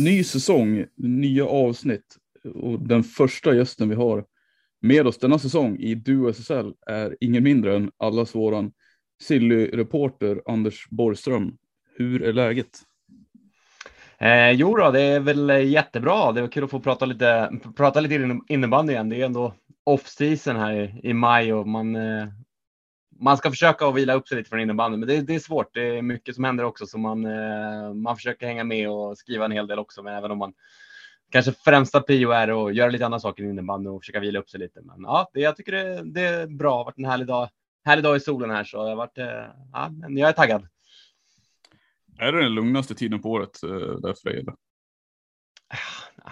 Ny säsong, nya avsnitt och den första gästen vi har med oss denna säsong i Duo SSL är ingen mindre än allas våran Silly-reporter Anders Borgström. Hur är läget? Eh, jo då, det är väl jättebra. Det var kul att få prata lite, prata lite innebandy igen. Det är ändå off-season här i, i maj och man, eh, man ska försöka att vila upp sig lite från innebandy, men det, det, är svårt. Det är mycket som händer också, så man, eh, man försöker hänga med och skriva en hel del också. Men även om man kanske främsta prio är att göra lite andra saker i innebandy och försöka vila upp sig lite. Men ja, det, jag tycker det, det är bra. Det har varit en härlig dag, härlig dag i solen här, så det har varit, eh, ja, men jag är taggad. Är det den lugnaste tiden på året eh, där för dig? Eller?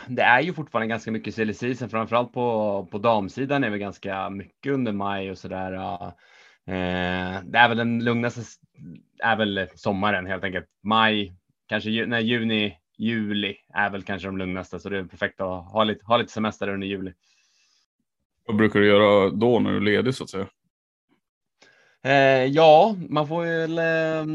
Det är ju fortfarande ganska mycket silly season, framförallt på, på damsidan är vi ganska mycket under maj och så där. Eh, det är väl den lugnaste, är väl sommaren helt enkelt. Maj, kanske nej, juni, juli är väl kanske de lugnaste, så det är perfekt att ha lite, ha lite semester under juli. Vad brukar du göra då när du är ledig så att säga? Eh, ja, man får väl eh,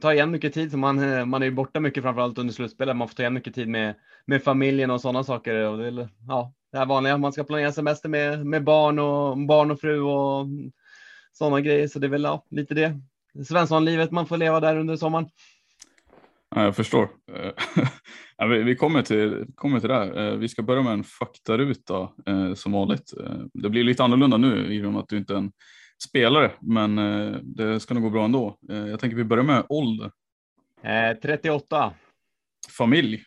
ta igen mycket tid, för man, man är ju borta mycket framförallt under slutspelet. Man får ta igen mycket tid med, med familjen och sådana saker. Och det, ja, det här vanliga, man ska planera semester med, med barn, och, barn och fru och sådana grejer. Så det är väl ja, lite det Svenssonlivet man får leva där under sommaren. Ja, jag förstår. ja, vi, vi kommer, till, kommer till det här. Eh, vi ska börja med en faktaruta eh, som vanligt. Eh, det blir lite annorlunda nu i och med att du inte är en spelare, men det ska nog gå bra ändå. Jag tänker vi börjar med ålder. 38. Familj.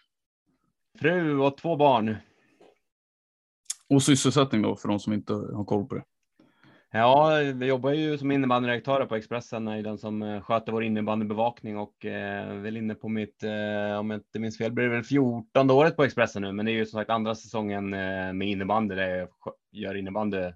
Fru och två barn. Och sysselsättning då för de som inte har koll på det. Ja, vi jobbar ju som innebandyredaktörer på Expressen, är den som eh, sköter vår innebandybevakning och eh, väl inne på mitt, eh, om jag inte minns fel, blir det väl 14 året på Expressen nu, men det är ju som sagt andra säsongen eh, med innebandy där jag gör innebandy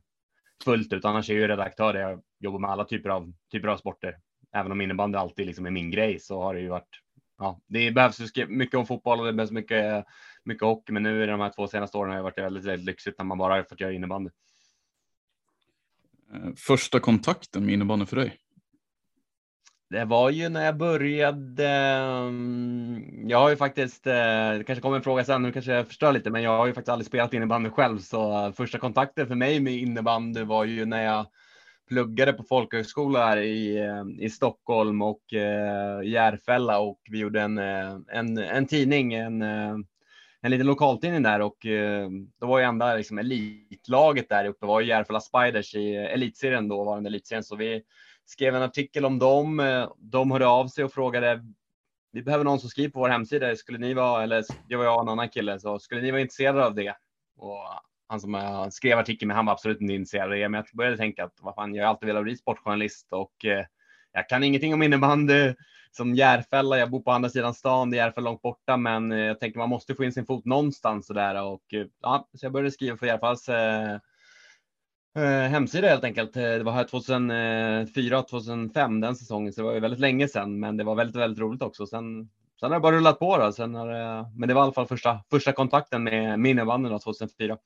fullt ut. Annars är jag ju redaktör där jag jobbar med alla typer av, typer av sporter. Även om innebandy alltid liksom är min grej så har det ju varit, ja, det behövs mycket om fotboll och det behövs mycket, mycket hockey, men nu i de här två senaste åren har det varit väldigt, väldigt lyxigt när man bara har fått göra innebandy. Eh, första kontakten med innebandy för dig? Det var ju när jag började. Mm, jag har ju faktiskt, eh, det kanske kommer en fråga sen, nu kanske jag förstör lite, men jag har ju faktiskt aldrig spelat innebandy själv, så första kontakten för mig med innebandy var ju när jag pluggade på folkhögskola här i, eh, i Stockholm och Järfälla och vi gjorde en, en, en tidning, en, en liten lokaltidning där och eh, då var ju enda liksom, elitlaget där uppe var ju Järfälla Spiders i eh, elitserien då, var elitserien. Så vi skrev en artikel om dem. Eh, de hörde av sig och frågade vi behöver någon som skriver på vår hemsida. Skulle ni vara, eller det var jag och en annan kille, så skulle ni vara intresserade av det? Och han som jag skrev artikeln med, han var absolut inte intresserad av det, men jag började tänka att vad fan, jag har alltid velat bli sportjournalist och eh, jag kan ingenting om innebandy som Järfälla. Jag bor på andra sidan stan, det är Järfälla långt borta, men eh, jag tänker man måste få in sin fot någonstans sådär och eh, ja, så jag började skriva för Järfällas eh, eh, hemsida helt enkelt. Det var här 2004, 2005 den säsongen, så det var ju väldigt länge sedan, men det var väldigt, väldigt roligt också. Sen sen har det bara rullat på då. Sen har det, men det var i alla fall första, första kontakten med innebandyn 2004.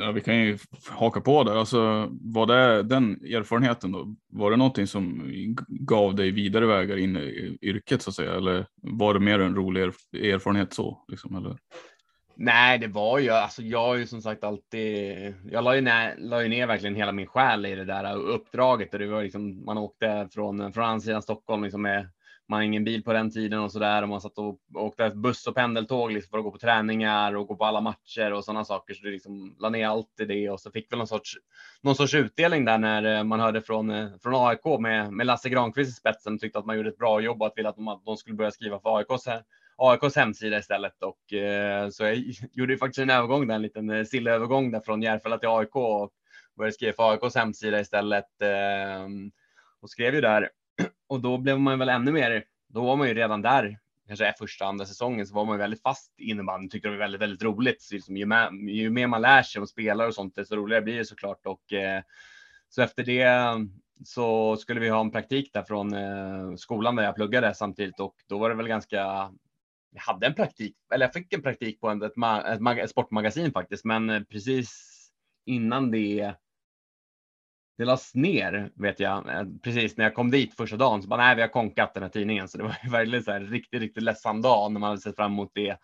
Ja, vi kan ju haka på där. Alltså, var det den erfarenheten då? Var det någonting som gav dig vidare vägar in i yrket så att säga? Eller var det mer en rolig erfarenhet så? Liksom, eller? Nej, det var ju alltså. Jag har ju som sagt alltid. Jag la ju, ner, la ju ner verkligen hela min själ i det där uppdraget och det var liksom man åkte från från andra sidan Stockholm liksom med man har ingen bil på den tiden och så där och man satt och åkte buss och pendeltåg liksom för att gå på träningar och gå på alla matcher och sådana saker. Så det liksom la ner allt i det och så fick väl någon sorts någon sorts utdelning där när eh, man hörde från eh, från AIK med med Lasse Granqvist i spetsen tyckte att man gjorde ett bra jobb och att ville att de, att de skulle börja skriva för AIKs AIKs hemsida istället och eh, så jag gjorde faktiskt en övergång där, en liten eh, sillövergång där från Järfälla till AIK och började skriva för AIKs hemsida istället eh, och skrev ju där och då blev man väl ännu mer. Då var man ju redan där, kanske första andra säsongen så var man ju väldigt fast i innebandyn, tyckte det var väldigt, väldigt roligt. Så liksom, ju, med, ju mer man lär sig om spelare och sånt, desto roligare blir det såklart och eh, så efter det så skulle vi ha en praktik där från eh, skolan där jag pluggade samtidigt och då var det väl ganska jag hade en praktik, eller jag fick en praktik på ett, ett, ett sportmagasin faktiskt, men eh, precis innan det det lades ner vet jag eh, precis när jag kom dit första dagen så bara nej, vi har konkat den här tidningen. Så det var verkligen så här riktigt, riktigt ledsam dag när man hade sett fram emot det.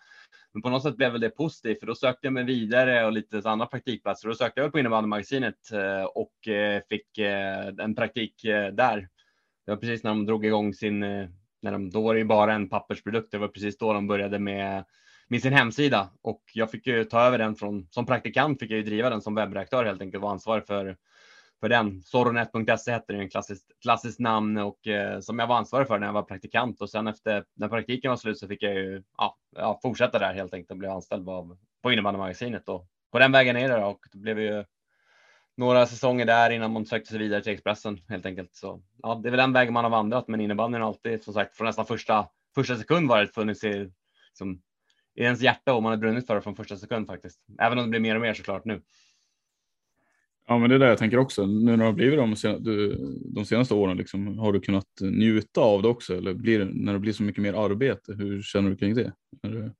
Men på något sätt blev väl det positivt för då sökte jag mig vidare och lite andra praktikplatser. Då sökte jag på innebandymagasinet eh, och eh, fick en praktik där. Det var precis när de drog igång sin när de, då var det ju bara en pappersprodukt. Det var precis då de började med, med sin hemsida och jag fick ju ta över den från, som praktikant fick jag ju driva den som webbredaktör helt enkelt, och ansvarig för, för den. Soronet.se hette det, en klassiskt, klassiskt namn och eh, som jag var ansvarig för när jag var praktikant och sen efter när praktiken var slut så fick jag ju ja, ja, fortsätta där helt enkelt och blev anställd av, på innebandymagasinet och på den vägen är det och det blev ju några säsonger där innan man sökte sig vidare till Expressen helt enkelt. Så ja, det är väl den vägen man har vandrat, men innebandyn har alltid som sagt från nästan första första sekund varit funnits i, liksom, i ens hjärta och man har brunnit för det från första sekund faktiskt. Även om det blir mer och mer såklart nu. Ja, men det är det jag tänker också. Nu när det har blivit de, de senaste åren, liksom, har du kunnat njuta av det också? Eller blir det, när det blir så mycket mer arbete, hur känner du kring det? det...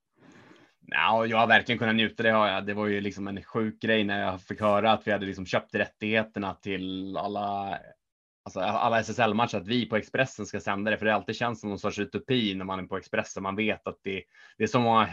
Ja, jag har verkligen kunnat njuta. Det har jag. Det var ju liksom en sjuk grej när jag fick höra att vi hade liksom köpt rättigheterna till alla Alltså alla SSL-matcher, att vi på Expressen ska sända det, för det alltid känns som någon sorts utopi när man är på Expressen. Man vet att det, det är så många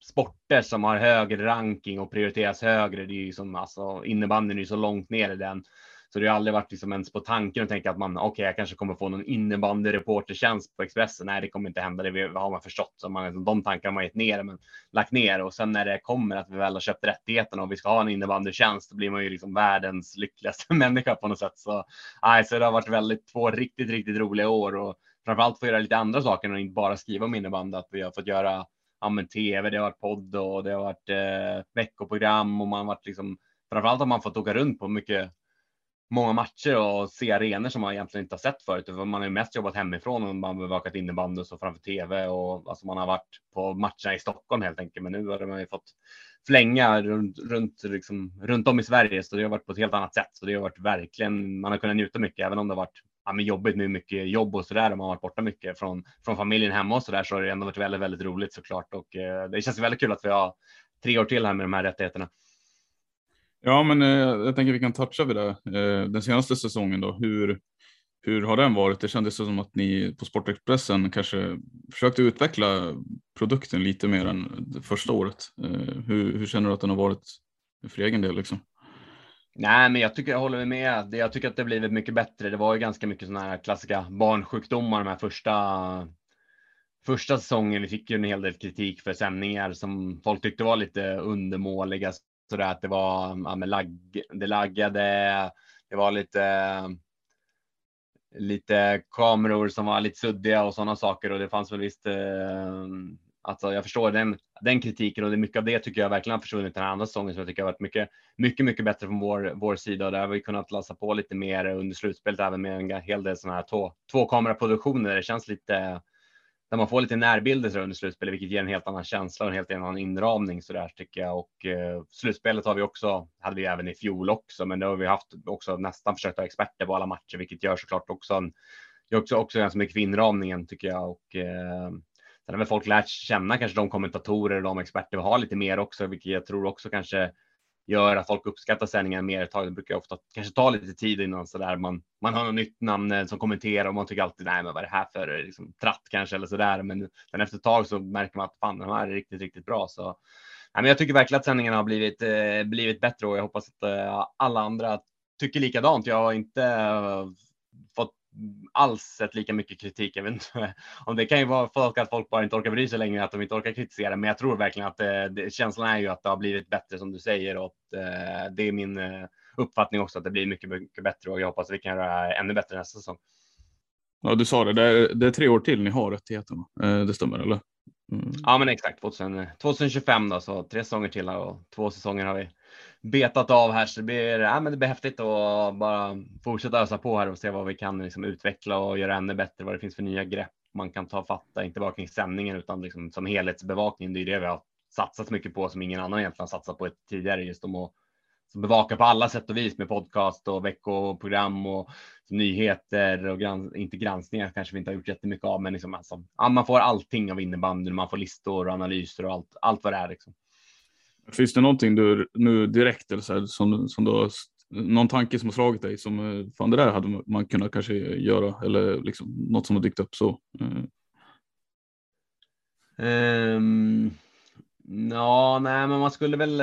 sporter som har högre ranking och prioriteras högre. Det är ju som alltså innebandyn är ju så långt ner i den. Så det har aldrig varit liksom ens på tanken att tänka att man, okej, okay, jag kanske kommer få någon innebandyreportertjänst på Expressen. Nej, det kommer inte hända. Det har man förstått. Så man, de tankarna har man gett ner, men lagt ner. Och sen när det kommer att vi väl har köpt rättigheterna och vi ska ha en innebandytjänst då blir man ju liksom världens lyckligaste människa på något sätt. Så, nej, så det har varit väldigt två riktigt, riktigt roliga år och framförallt få göra lite andra saker och inte bara skriva om innebandy. Att vi har fått göra ja, men tv, det har varit podd och det har varit eh, veckoprogram och man har varit liksom framförallt har man fått åka runt på mycket många matcher och se arenor som man egentligen inte har sett förut. Man har ju mest jobbat hemifrån och man har bevakat innebandy och så framför tv och alltså man har varit på matcherna i Stockholm helt enkelt. Men nu har man ju fått flänga runt, runt, liksom, runt om i Sverige så det har varit på ett helt annat sätt. Så det har varit verkligen, man har kunnat njuta mycket även om det har varit ja, men jobbigt med mycket jobb och så där. Man har varit borta mycket från, från familjen hemma och så där så har det ändå varit väldigt, väldigt roligt såklart och eh, det känns väldigt kul att vi har tre år till här med de här rättigheterna. Ja, men eh, jag tänker vi kan toucha vid det. Eh, den senaste säsongen då, hur, hur har den varit? Det kändes som att ni på Sportexpressen kanske försökte utveckla produkten lite mer än första året. Eh, hur, hur känner du att den har varit för egen del? Liksom? Nej, men jag tycker jag håller med. Jag tycker att det blivit mycket bättre. Det var ju ganska mycket sådana här klassiska barnsjukdomar de här första första säsongen. Vi fick ju en hel del kritik för sändningar som folk tyckte var lite undermåliga så det att det var, ja, men lag, det laggade, det var lite, lite kameror som var lite suddiga och sådana saker och det fanns väl visst eh, Alltså jag förstår den, den kritiken och det, mycket av det tycker jag verkligen har försvunnit den här andra säsongen som jag tycker har varit mycket, mycket, mycket bättre från vår, vår sida och där har vi kunnat lassa på lite mer under slutspelet även med en hel del sådana här två, tvåkameraproduktioner. Det känns lite där man får lite närbilder under slutspelet, vilket ger en helt annan känsla och en helt annan inramning så där tycker jag. Och eh, slutspelet har vi också, hade vi även i fjol också, men då har vi haft också nästan försökt ha experter på alla matcher, vilket gör såklart också en, gör också, också ganska mycket för inramningen tycker jag. Och eh, sen har väl folk lärt känna kanske de kommentatorer och de experter vi har lite mer också, vilket jag tror också kanske gör att folk uppskattar sändningen mer ett tag. Det brukar ofta kanske ta lite tid innan så där man, man har något nytt namn eh, som kommenterar och man tycker alltid nej, men vad är det här för liksom, tratt kanske eller så där. Men sen efter ett tag så märker man att fan, de här är riktigt, riktigt bra. Så nej, men jag tycker verkligen att sändningen har blivit, eh, blivit bättre och jag hoppas att eh, alla andra tycker likadant. Jag har inte eh, alls sett lika mycket kritik. Jag vet inte om det kan ju vara folk att folk bara inte orkar bry sig längre, att de inte orkar kritisera. Men jag tror verkligen att det, det, känslan är ju att det har blivit bättre som du säger och eh, det är min eh, uppfattning också att det blir mycket, mycket bättre och jag hoppas att vi kan göra ännu bättre nästa säsong. Ja, du sa det. Det är, det är tre år till ni har rättigheterna. Eh, det stämmer eller? Mm. Ja, men exakt 2000, 2025 eh, då, så tre säsonger till och två säsonger har vi betat av här så det blir, ja, men det blir häftigt att bara fortsätta ösa på här och se vad vi kan liksom utveckla och göra ännu bättre, vad det finns för nya grepp man kan ta fatta, inte bara kring sändningen utan liksom som helhetsbevakning. Det är det vi har satsat mycket på som ingen annan egentligen satsat på tidigare, just om att bevaka på alla sätt och vis med podcast och veckoprogram och nyheter och grans inte granskningar kanske vi inte har gjort jättemycket av, men liksom alltså, man får allting av innebandyn, man får listor och analyser och allt, allt vad det är. Liksom. Finns det någonting du nu direkt eller så här, som, som du har, någon tanke som har slagit dig som eh, fan det där hade man kunnat kanske göra eller liksom något som har dykt upp så? Um, ja, nej, men man skulle väl.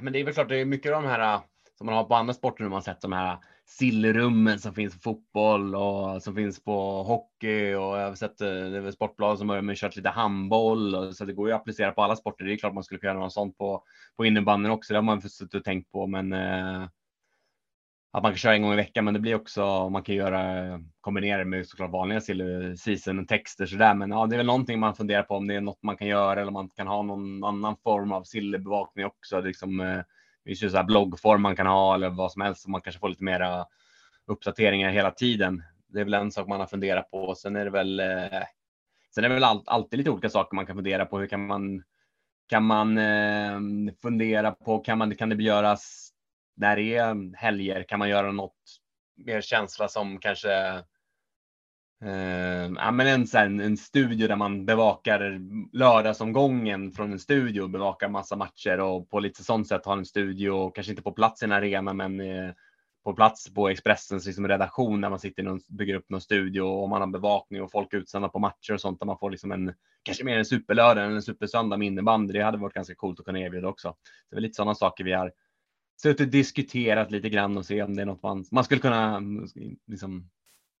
Men det är väl klart, det är mycket av de här äh, som man har på andra sporter nu man sett de här äh, sillrummen som finns på fotboll och som finns på hockey och jag har sett äh, det är Sportbladet som har med att köra lite handboll och så det går ju att applicera på alla sporter. Det är klart man skulle kunna göra något sånt på på innebandyn också. Det har man suttit och tänkt på, men eh, att man kan köra en gång i veckan, men det blir också man kan göra kombinera med såklart vanliga season texter så där. Men ja, det är väl någonting man funderar på om det är något man kan göra eller om man kan ha någon annan form av sillbevakning också. Liksom, eh, det finns ju så här bloggform man kan ha eller vad som helst så man kanske får lite mera uppdateringar hela tiden. Det är väl en sak man har funderat på. Sen är det väl. Eh, sen är det väl all, alltid lite olika saker man kan fundera på. Hur kan man? Kan man eh, fundera på? Kan man? Kan det göras när det är mm, helger? Kan man göra något mer känsla som kanske Uh, ja, men en, en, en studio där man bevakar lördagsomgången från en studio, bevakar massa matcher och på lite sånt sätt har en studio, kanske inte på plats i en arena, men uh, på plats på Expressens liksom, redaktion där man sitter och bygger upp någon studio och man har bevakning och folk utsända på matcher och sånt där man får liksom en, kanske mer en superlördag än en supersöndag med innebandy. Det hade varit ganska coolt att kunna erbjuda också. Det är lite sådana saker vi har suttit och diskuterat lite grann och se om det är något man, man skulle kunna mm, liksom,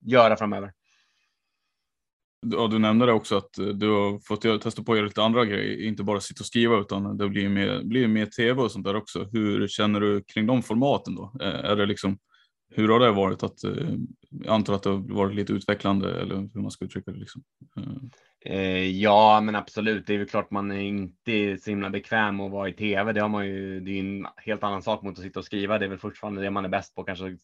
göra framöver. Ja, du nämnde det också att eh, du har fått testa på att göra lite andra grejer, inte bara sitta och skriva utan det blir mer, blir mer tv och sånt där också. Hur känner du kring de formaten då? Eh, är det liksom, hur har det varit? Att, eh, jag antar att det har varit lite utvecklande eller hur man ska uttrycka det. Liksom. Eh, ja, men absolut. Det är ju klart man är inte så himla bekväm att vara i tv. Det har man ju. Det är en helt annan sak mot att sitta och skriva. Det är väl fortfarande det man är bäst på, kanske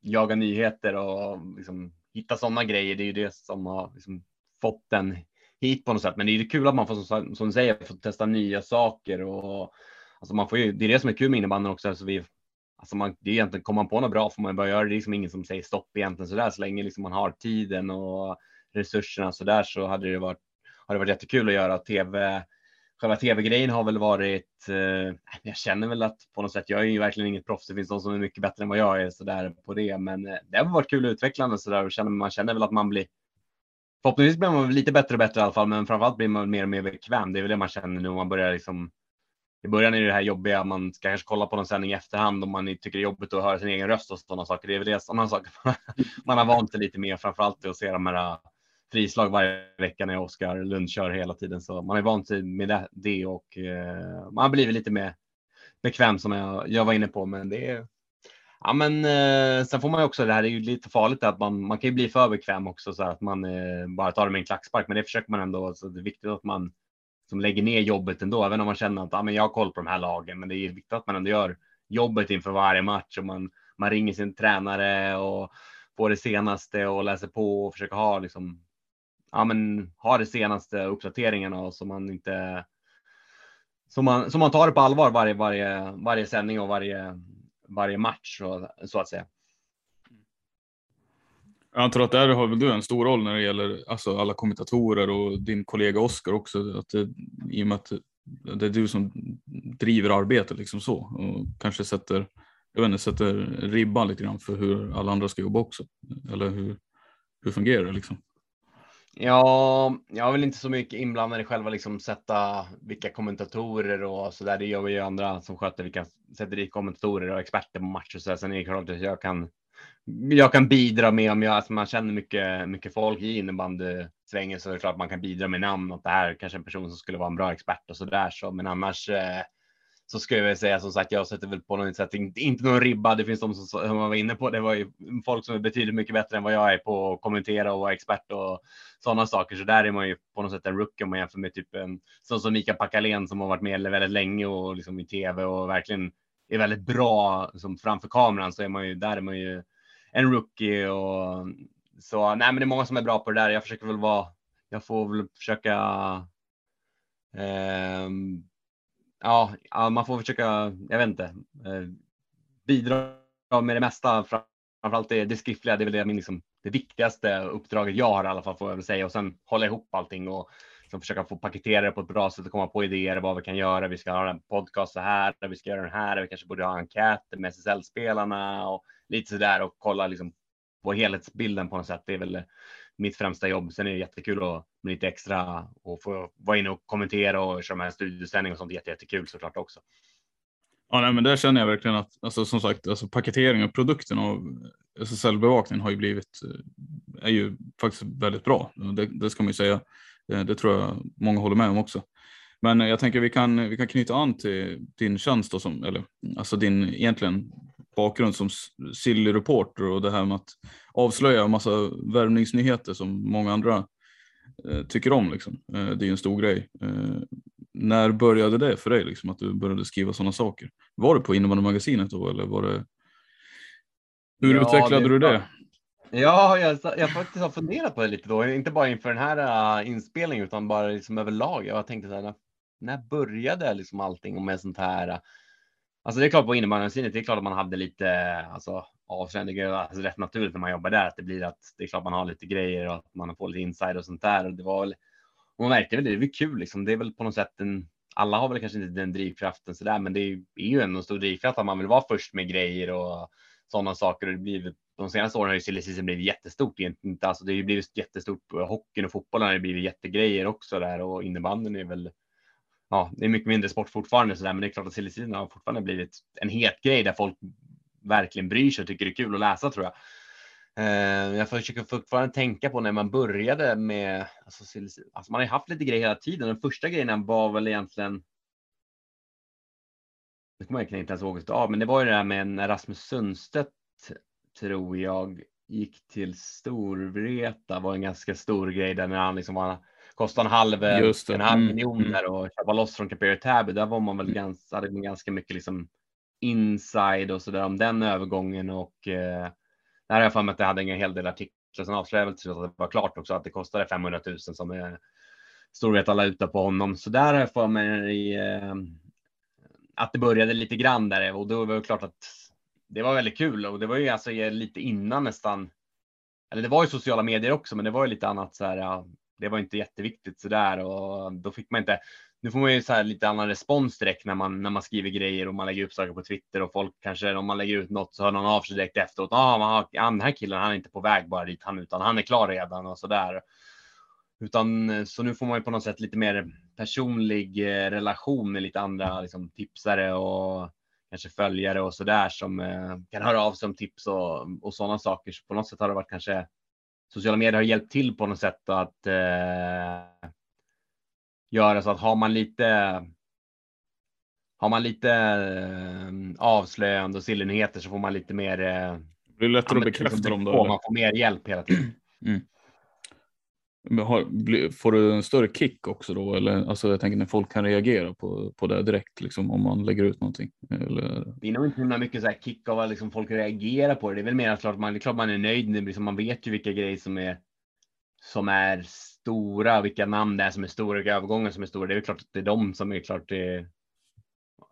jaga nyheter och liksom hitta sådana grejer. Det är ju det som har liksom fått den hit på något sätt. Men det är ju kul att man får, som, som du säger, får testa nya saker och alltså man får ju, det är det som är kul med innebandyn också. Alltså vi, alltså man, det är egentligen, kommer man på något bra får man bara göra det. Det är liksom ingen som säger stopp egentligen så där så länge liksom man har tiden och resurserna så där så hade det varit, har det varit jättekul att göra tv själva tv-grejen har väl varit, eh, jag känner väl att på något sätt, jag är ju verkligen inget proffs, det finns de som är mycket bättre än vad jag är så där på det, men eh, det har varit kul och utvecklande så där och känner, man känner väl att man blir Förhoppningsvis blir man lite bättre och bättre i alla fall, men framförallt blir man mer och mer bekväm. Det är väl det man känner nu om man börjar liksom. I början är det här jobbiga, man ska kanske kolla på någon sändning i efterhand om man tycker det är jobbigt att höra sin egen röst och sådana saker. Det är väl det sådana saker man har vant sig lite mer, framförallt att se de här äh, frislag varje vecka när Oskar Lund kör hela tiden. Så man är vant sig med det och eh, man har blivit lite mer bekväm som jag, jag var inne på. Men det är, Ja, men eh, sen får man ju också, det här är ju lite farligt att man, man kan ju bli för bekväm också så att man eh, bara tar det med en klackspark, men det försöker man ändå. Så det är viktigt att man som lägger ner jobbet ändå, även om man känner att ah, men jag har koll på de här lagen. Men det är viktigt att man ändå gör jobbet inför varje match och man, man ringer sin tränare och får det senaste och läser på och försöker ha liksom. Ja, men ha det senaste uppdateringarna och så man inte. Så man, så man tar det på allvar varje, varje, varje sändning och varje, varje match så, så att säga. Jag antar att där har väl du en stor roll när det gäller alltså alla kommentatorer och din kollega Oskar också. Att det, I och med att det är du som driver arbetet liksom så och kanske sätter, jag vet inte, sätter ribban lite grann för hur alla andra ska jobba också. Eller hur, hur fungerar det liksom? Ja, jag är väl inte så mycket inblandad i själva liksom sätta vilka kommentatorer och så där. Det gör vi ju andra som sköter vilka sätter dit kommentatorer och experter på matcher. Så sen är det klart att jag kan jag kan bidra med om jag, alltså man känner mycket, mycket folk i innebandysvängen så är det klart man kan bidra med namn och det här kanske en person som skulle vara en bra expert och så där så. Men annars eh, så skulle jag säga som sagt, jag sätter väl på något sätt inte, inte någon ribba. Det finns de som, som man var inne på. Det var ju folk som är betydligt mycket bättre än vad jag är på att kommentera och vara expert och sådana saker. Så där är man ju på något sätt en rookie om man jämför med typ en sån som Mikael Pakalén som har varit med väldigt länge och liksom i tv och verkligen är väldigt bra som framför kameran så är man ju där är man ju en rookie och så. Nej, men det är många som är bra på det där. Jag försöker väl vara. Jag får väl försöka. Eh, ja, man får försöka. Jag vet inte. Eh, bidra med det mesta. Framförallt det, det skriftliga. Det är väl det, liksom, det viktigaste uppdraget jag har i alla fall får jag väl säga och sen hålla ihop allting och liksom försöka få paketera det på ett bra sätt och komma på idéer vad vi kan göra. Vi ska ha en podcast så här, vi ska göra den här, vi kanske borde ha enkäter med SSL-spelarna och lite så där och kolla liksom på helhetsbilden på något sätt. Det är väl eh, mitt främsta jobb. Sen är det jättekul att med lite extra och få vara inne och kommentera och köra med en studiesändning och sånt. Jätte, jättekul såklart också. Ja, nej, men där känner jag verkligen att alltså, som sagt, alltså, paketering av produkten och alltså, SSL-bevakningen har ju blivit, eh, är ju faktiskt väldigt bra. Det, det ska man ju säga. Det, det, tror jag många håller med om också. Men jag tänker vi kan, vi kan knyta an till din tjänst då som, eller alltså din egentligen bakgrund som silly reporter och det här med att avslöja en massa värvningsnyheter som många andra eh, tycker om. Liksom. Eh, det är en stor grej. Eh, när började det för dig, liksom, att du började skriva sådana saker? Var det på innebandymagasinet då eller var det? Hur ja, utvecklade det, du det? Ja, jag, jag faktiskt har funderat på det lite då, inte bara inför den här uh, inspelningen utan bara liksom överlag. Jag tänkte så här, när, när började liksom allting med sånt här? Uh, Alltså det är klart på innebandymagasinet, det är klart att man hade lite alltså, avslöjande alltså rätt naturligt när man jobbar där, att det blir att det är klart man har lite grejer och att man får lite inside och sånt där. Och det var väl, och man märkte väl det, det är kul liksom. Det är väl på något sätt en, alla har väl kanske inte den drivkraften så där, men det är, ju ändå en stor drivkraft att man vill vara först med grejer och sådana saker. Och det blir, de senaste åren har ju silly season blivit jättestort. egentligen. alltså det har ju blivit jättestort hockeyn och fotbollen har ju blivit jättegrejer också där och innebandyn är väl ja, det är mycket mindre sport fortfarande så där, men det är klart att silly season har fortfarande blivit en het grej där folk verkligen bryr sig och tycker det är kul att läsa tror jag. Eh, jag försöker fortfarande tänka på när man började med, alltså, alltså man har ju haft lite grejer hela tiden. Den första grejen var väl egentligen, Nu kommer jag inte ens ihåg av, men det var ju det där med när Rasmus Sundstedt tror jag gick till Storvreta var en ganska stor grej där när han liksom var kostade en halv, en halv mm. miljon mm. där och köpa loss från Caperi Täby. Där var man väl mm. ganska, hade man ganska mycket liksom inside och så där om den övergången och eh, där har jag för mig att jag hade en hel del artiklar. Sen avslöjade jag väl att det var klart också att det kostade 500 000 som är Storvreta la ut på honom. Så där har jag för mig eh, att det började lite grann där och då var det klart att det var väldigt kul och det var ju alltså lite innan nästan. Eller det var ju sociala medier också, men det var ju lite annat så här. Det var inte jätteviktigt så där och då fick man inte. Nu får man ju så här lite annan respons direkt när man när man skriver grejer och man lägger upp saker på Twitter och folk kanske om man lägger ut något så hör någon av sig direkt efteråt. Ah, den här killen, han är inte på väg bara dit han utan han är klar redan och så där. Utan så nu får man ju på något sätt lite mer personlig eh, relation med lite andra liksom, tipsare och kanske följare och så där som eh, kan höra av sig om tips och, och sådana saker. Så på något sätt har det varit kanske sociala medier har hjälpt till på något sätt att eh, göra så att har man lite har man lite avslöjande och sillenheter så får man lite mer. Eh, det blir lättare att bekräfta dem då. Man får mer hjälp hela tiden. Mm. Har, får du en större kick också då? Eller alltså jag tänker när folk kan reagera på, på det direkt liksom om man lägger ut någonting. Eller... Det är nog inte himla mycket så här kick av att liksom folk reagerar på det. Det är väl mer att klart man, det är klart man är nöjd. Det liksom, man vet ju vilka grejer som är som är stora, vilka namn det är som är stora, vilka övergångar som är stora. Det är väl klart att det är de som är klart det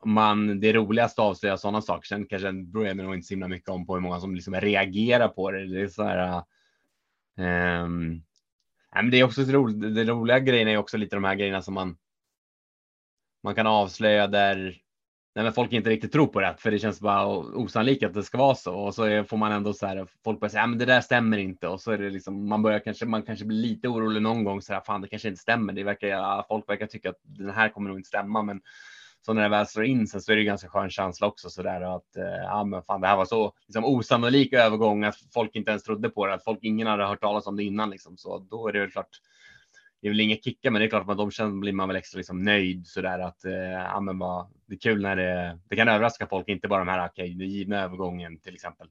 man, det roligaste att avslöja sådana saker. Sen kanske beror jag nog inte så himla mycket om på hur många som liksom reagerar på det. Det är så här. Um, men det är också roligt. Det roliga grejen är också lite de här grejerna som man. Man kan avslöja där nej, men folk inte riktigt tror på det, för det känns bara osannolikt att det ska vara så. Och så får man ändå så här, folk börjar säga, men det där stämmer inte. Och så är det liksom, man börjar kanske, man kanske blir lite orolig någon gång, så här, fan det kanske inte stämmer. Det verkar, folk verkar tycka att den här kommer nog inte stämma, men så när det väl slår in sen så är det ganska skön känsla också så där att eh, ja, men fan, det här var så liksom, osannolik övergång att folk inte ens trodde på det, att folk ingen hade hört talas om det innan liksom. Så då är det väl klart. Det är väl inga kickar, men det är klart att de känner blir man väl extra liksom nöjd så där att eh, ja, men vad det är kul när det, det kan överraska folk, inte bara de här okej, okay, givna övergången till exempel.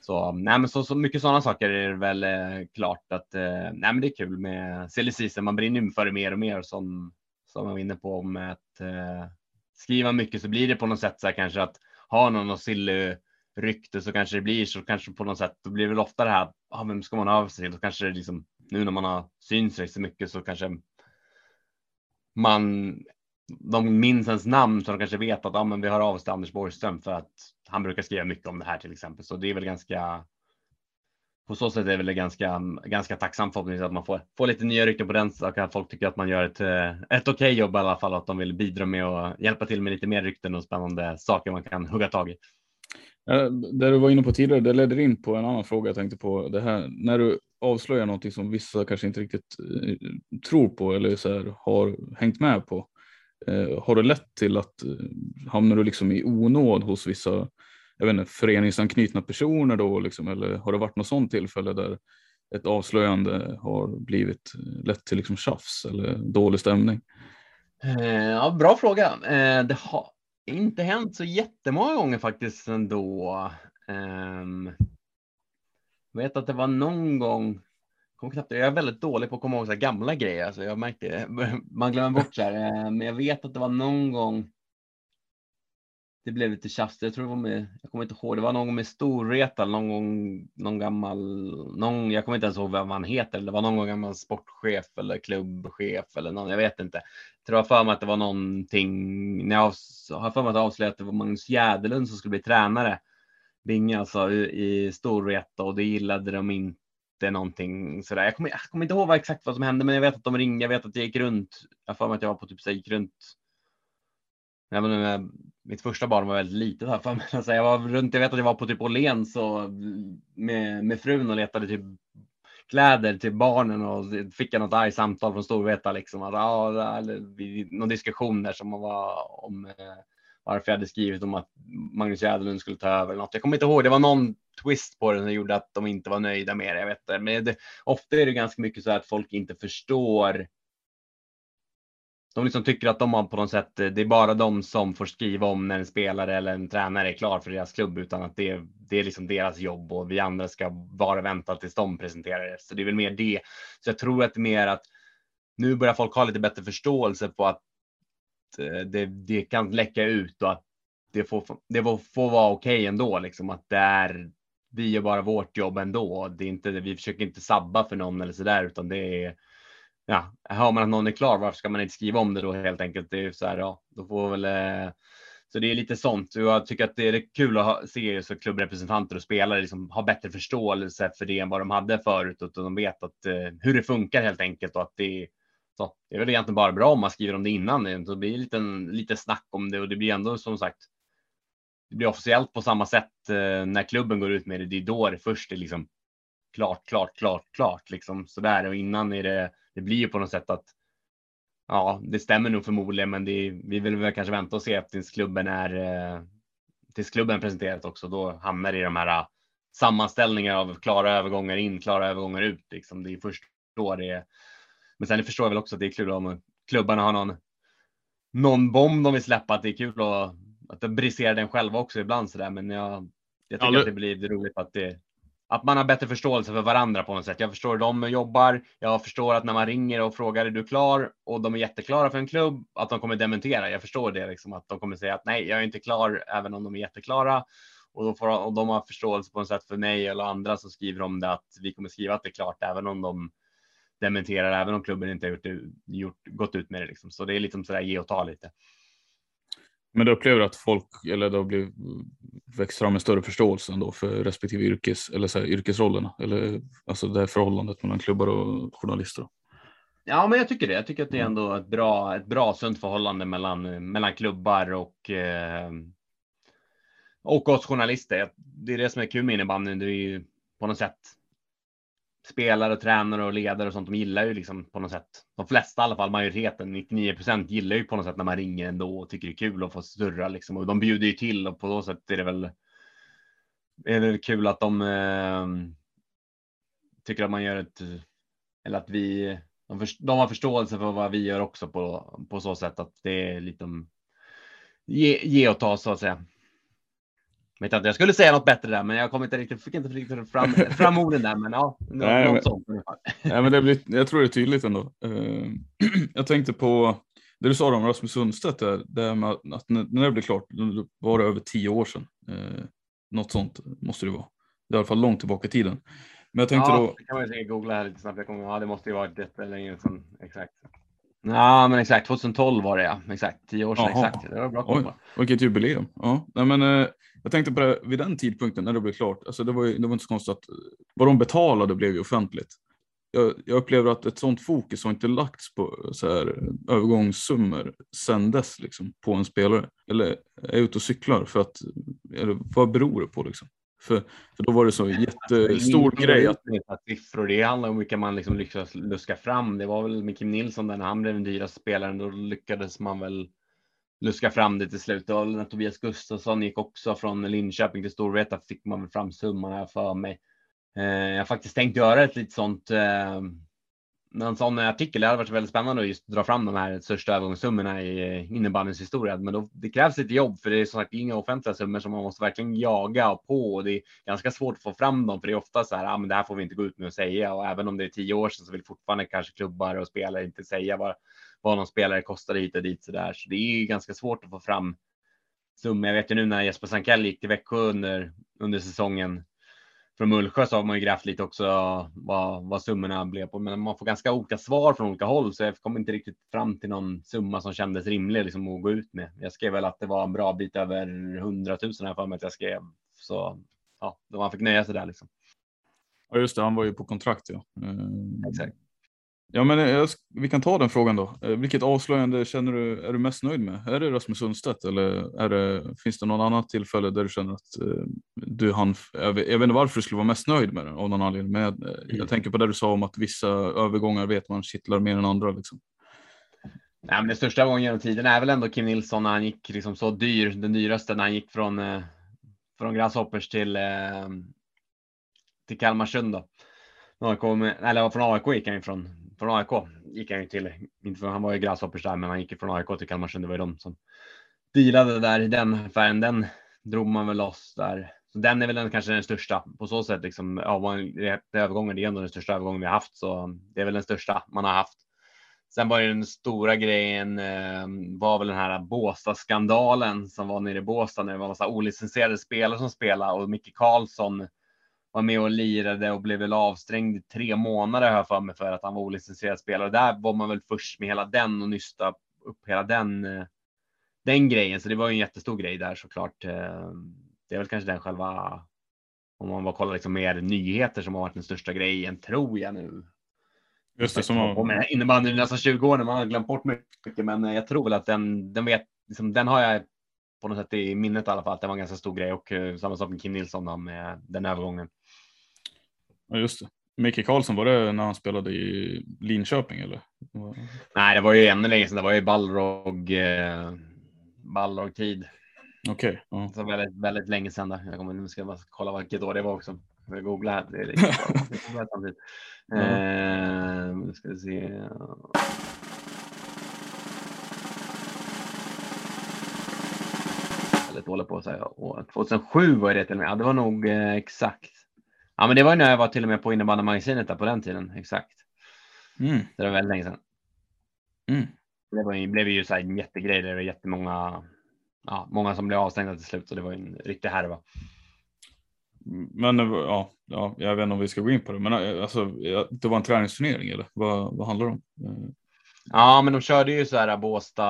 Så, nej, men så, så mycket sådana saker är det väl eh, klart att eh, nej, men det är kul med silly season. Man brinner för det mer och mer som som man var inne på med att eh, skriva mycket så blir det på något sätt så här kanske att ha någon och silly rykte så kanske det blir så kanske på något sätt. Då blir det väl ofta det här. Ah, vem ska man ha av sig till? Då kanske det liksom nu när man har syns sig så mycket så kanske man de minns ens namn så de kanske vet att ah, men vi har av oss till Anders Borgström för att han brukar skriva mycket om det här till exempel. Så det är väl ganska på så sätt är det väl ganska, ganska tacksamt förhoppningsvis att man får, får lite nya rykten på den saken. att folk tycker att man gör ett, eh, ett okej okay jobb i alla fall. Att de vill bidra med och hjälpa till med lite mer rykten och spännande saker man kan hugga tag i. Det du var inne på tidigare, det ledde in på en annan fråga jag tänkte på. Det här när du avslöjar någonting som vissa kanske inte riktigt eh, tror på eller så här, har hängt med på. Eh, har det lett till att hamnar du liksom i onåd hos vissa jag vet inte, föreningsanknutna personer då liksom, eller har det varit något sådant tillfälle där ett avslöjande har blivit eh, lätt till liksom tjafs eller dålig stämning? Eh, ja, bra fråga. Eh, det har inte hänt så jättemånga gånger faktiskt ändå. Ehm, jag vet att det var någon gång. Jag är väldigt dålig på att komma ihåg så gamla grejer. Alltså jag det. man glömmer bort så här. Men jag vet att det var någon gång det blev lite tjafs. Jag tror det var med, jag kommer inte ihåg, det var någon gång med Storvreta, någon gång, någon gammal, någon, jag kommer inte ens ihåg vem han heter, det var någon gång gammal sportchef eller klubbchef eller någon, jag vet inte. Jag tror jag för mig att det var någonting, när jag har för mig att avslöja att det var Magnus Jäderlund som skulle bli tränare, Binge alltså i, i Storvreta och det gillade de inte någonting sådär. Jag kommer, jag kommer inte ihåg vad exakt vad som hände, men jag vet att de ringde. Jag vet att jag gick runt. Jag för mig att jag var på typ så gick runt Nej, men, eh, mitt första barn var väldigt litet här för mig. Alltså, jag var runt, jag vet att jag var på typ Åhléns med, med frun och letade typ kläder till barnen och fick jag något argt samtal från Storvreta liksom. Att, ja, eller, någon diskussion där som var om eh, varför jag hade skrivit om att Magnus Jäderlund skulle ta över något. Jag kommer inte ihåg. Det var någon twist på det som gjorde att de inte var nöjda med det. Jag vet det. Men det, ofta är det ganska mycket så att folk inte förstår de liksom tycker att de har på något sätt, det är bara de som får skriva om när en spelare eller en tränare är klar för deras klubb utan att det, det är liksom deras jobb och vi andra ska bara vänta tills de presenterar det. Så det är väl mer det. Så jag tror att det är mer att nu börjar folk ha lite bättre förståelse på att eh, det, det kan läcka ut och att det får, det får, får vara okej okay ändå, liksom att det är vi gör bara vårt jobb ändå. Det är inte, vi försöker inte sabba för någon eller så där, utan det är ja, hör man att någon är klar, varför ska man inte skriva om det då helt enkelt? Det är ju så här, ja, då får väl eh, så det är lite sånt. Jag tycker att det är kul att ha, se så klubbrepresentanter och spelare liksom har bättre förståelse för det än vad de hade förut och de vet att, eh, hur det funkar helt enkelt och att det, så, det är väl egentligen bara bra om man skriver om det innan. Så blir lite, lite snack om det och det blir ändå som sagt. Det blir officiellt på samma sätt eh, när klubben går ut med det. Det är då det först är liksom klart, klart, klart, klart liksom så där och innan är det det blir ju på något sätt att ja, det stämmer nog förmodligen, men det, vi vill väl kanske vänta och se tills klubben är eh, tills klubben presenterat också. Då hamnar det i de här eh, sammanställningar av klara övergångar in, klara övergångar ut. Liksom. Det är först då det är. Men sen förstår jag väl också att det är kul om klubbarna har någon någon bomb de vill släppa. Att det är kul att att de briserar den själva också ibland sådär. Men jag, jag tycker ja, att det blir roligt att det, att man har bättre förståelse för varandra på något sätt. Jag förstår hur de jobbar. Jag förstår att när man ringer och frågar är du klar och de är jätteklara för en klubb att de kommer dementera. Jag förstår det liksom att de kommer säga att nej, jag är inte klar även om de är jätteklara och, då får, och de har förståelse på något sätt för mig eller andra som skriver om det att vi kommer skriva att det är klart även om de dementerar, även om klubben inte har gjort, gjort, gått ut med det. Liksom. Så det är liksom sådär ge och ta lite. Men du upplever att folk, eller det har blivit, växt fram en större förståelse ändå för respektive yrkes, eller så här, yrkesrollerna, eller alltså det här förhållandet mellan klubbar och journalister? Ja, men jag tycker det. Jag tycker att det är ändå ett bra, ett bra sunt förhållande mellan, mellan klubbar och eh, och oss journalister. Det är det som är kul med innebandyn. Det är ju på något sätt spelare och tränare och ledare och sånt. De gillar ju liksom på något sätt. De flesta i alla fall, majoriteten, 99 procent gillar ju på något sätt när man ringer ändå och tycker det är kul att få surra liksom. Och de bjuder ju till och på så sätt är det väl. Är det kul att de eh, tycker att man gör ett eller att vi. De, för, de har förståelse för vad vi gör också på på så sätt att det är lite ge, ge och ta så att säga. Vet inte, jag skulle säga något bättre där, men jag kom inte riktigt, fick inte riktigt fram, fram orden där. Men ja, nej, något men, sånt. Nej, men det blir, jag tror det är tydligt ändå. Uh, jag tänkte på det du sa om Rasmus Sundstedt, där, där med att när det blev klart, då var det över tio år sedan. Uh, något sånt måste det vara. Det är i alla fall långt tillbaka i tiden. Men jag tänkte ja, då. Det kan man ju googla här lite snabbt. Jag kommer, ja, det måste ju vara lite längre sedan. Exakt. Ja, men exakt 2012 var det ja. Exakt tio år sedan. Exakt. Det var bra Oj, vilket jubileum. Ja, nej, men eh, jag tänkte på det vid den tidpunkten när det blev klart. Alltså, det var ju, det var inte så konstigt att vad de betalade blev ju offentligt. Jag, jag upplever att ett sånt fokus har inte lagts på så här övergångssummor sen dess liksom på en spelare. Eller är ute och cyklar för att, eller vad beror det på liksom? För, för då var det så jättestor alltså, grej. Att... Siffror, det handlar om vilka man liksom lyckas luska fram. Det var väl med Kim Nilsson när han blev den dyraste spelaren. Då lyckades man väl luska fram det till slut. Och när Tobias Gustafsson gick också från Linköping till Storvreta fick man väl fram summan här för mig. Eh, jag har faktiskt tänkt göra ett litet sånt eh, en sån artikel. Det hade varit väldigt spännande att just dra fram de här största övergångssummorna i innebandyns historia. Men då, det krävs lite jobb för det är som sagt inga offentliga summor som man måste verkligen jaga på och det är ganska svårt att få fram dem för det är ofta så här. Ja, men det här får vi inte gå ut med och säga och även om det är tio år sedan så vill fortfarande kanske klubbar och spelare inte säga vad, vad någon spelare kostar hit och dit så där. Så det är ganska svårt att få fram summor. Jag vet ju nu när Jesper Sankell gick till Växjö under under säsongen från Mullsjö så har man ju grävt lite också vad, vad summorna blev på, men man får ganska olika svar från olika håll, så jag kom inte riktigt fram till någon summa som kändes rimlig liksom, att gå ut med. Jag skrev väl att det var en bra bit över 100 000 här för mig att jag skrev, så ja, då man fick nöja sig där liksom. Ja, just det, han var ju på kontrakt ja. Mm. Exakt. Ja, men jag, vi kan ta den frågan då. Eh, vilket avslöjande känner du är du mest nöjd med? Är det Rasmus Sundstedt eller är det, finns det någon annat tillfälle där du känner att uh, du hann? Jag vet, jag vet inte varför du skulle vara mest nöjd med det av någon anledning, men jag, mm. jag tänker på det du sa om att vissa övergångar vet man kittlar mer än andra. Liksom. Nej, men den största övergången genom tiden är väl ändå Kim Nilsson när han gick liksom så dyr, den dyraste när han gick från från Grasshoppers till till Kalmarsund då. AIK eller från AIK gick han ifrån från AIK gick han ju till, inte för han var ju Grasshoppers där, men han gick från AIK till Kalmarsund. Det var ju de som dealade där i den affären. Den drog man väl loss där. Så den är väl den, kanske den största på så sätt. Liksom, ja, övergången, det är ändå den största övergången vi har haft, så det är väl den största man har haft. Sen var ju den stora grejen eh, var väl den här Båstad-skandalen som var nere i Båstad när det var massa olicensierade spelare som spelade och Micke Karlsson var med och lirade och blev väl avstängd i tre månader här för mig för att han var olicensierad spelare. Där var man väl först med hela den och nysta upp hela den, eh, den grejen. Så det var ju en jättestor grej där såklart. Eh, det är väl kanske den själva, om man bara kollar liksom mer nyheter som har varit den största grejen tror jag nu. Just det, som har... Innebandyn nästan 20 år när man har glömt bort mycket, men jag tror väl att den, den vet, liksom, den har jag på något sätt i minnet i alla fall att det var en ganska stor grej och samma sak med Kim Nilsson då, med den övergången. Ja, just det. Micke Karlsson, var det när han spelade i Linköping eller? Nej, det var ju ännu längre sedan. Det var ju Balrog, eh, Balrog tid. Okej. Okay, uh. Så väldigt, väldigt länge sedan. Där. Jag kommer, nu ska jag bara kolla vilket år det var också. Jag googla här. Det är lite bra. eh, nu ska vi se. väldigt dålig på. Här, och 2007 var det till och med. Ja, det var nog eh, exakt. Ja, men det var ju när jag var till och med på innebandymagasinet där på den tiden. Exakt. Mm. Det var väldigt länge sedan. Mm. Det var ju, blev ju så här en jättegrej. Det var jättemånga, ja, många som blev avstängda till slut. Så det var en riktig härva. Men ja, ja, jag vet inte om vi ska gå in på det, men alltså, det var en träningsturnering eller vad, vad handlar det om? Ja, men de körde ju så här Båsta,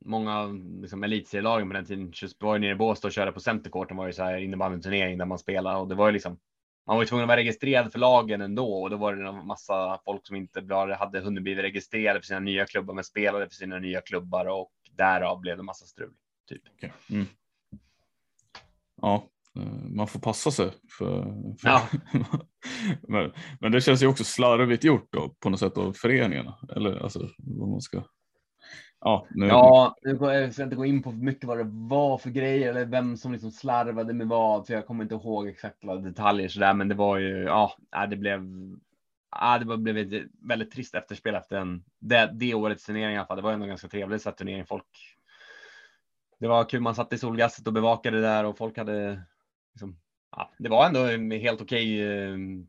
många liksom, elitserielagen på den tiden var ju nere i Båstad och körde på Centercourten var ju så här innebandyturnering där man spelade och det var ju liksom man var ju tvungen att vara registrerad för lagen ändå och då var det en massa folk som inte bara hade hunnit bli registrerade för sina nya klubbar men spelade för sina nya klubbar och därav blev det massa strul. Typ. Okay. Mm. Ja, Eh, man får passa sig. För, för ja. men, men, det känns ju också slarvigt gjort då, på något sätt av föreningarna. Eller alltså vad man ska. Ja, nu, ja, nu ska jag inte gå in på för mycket vad det var för grejer eller vem som liksom slarvade med vad, för jag kommer inte ihåg exakt alla detaljer så där, men det var ju, ja, äh, det blev, ja, det blev ett väldigt trist efterspel efter en, det, det årets turnering i alla fall. Det var ändå ganska trevligt så att turnering. Folk, det var kul. Man satt i solgasset och bevakade det där och folk hade liksom, ja, det var ändå helt okej okay,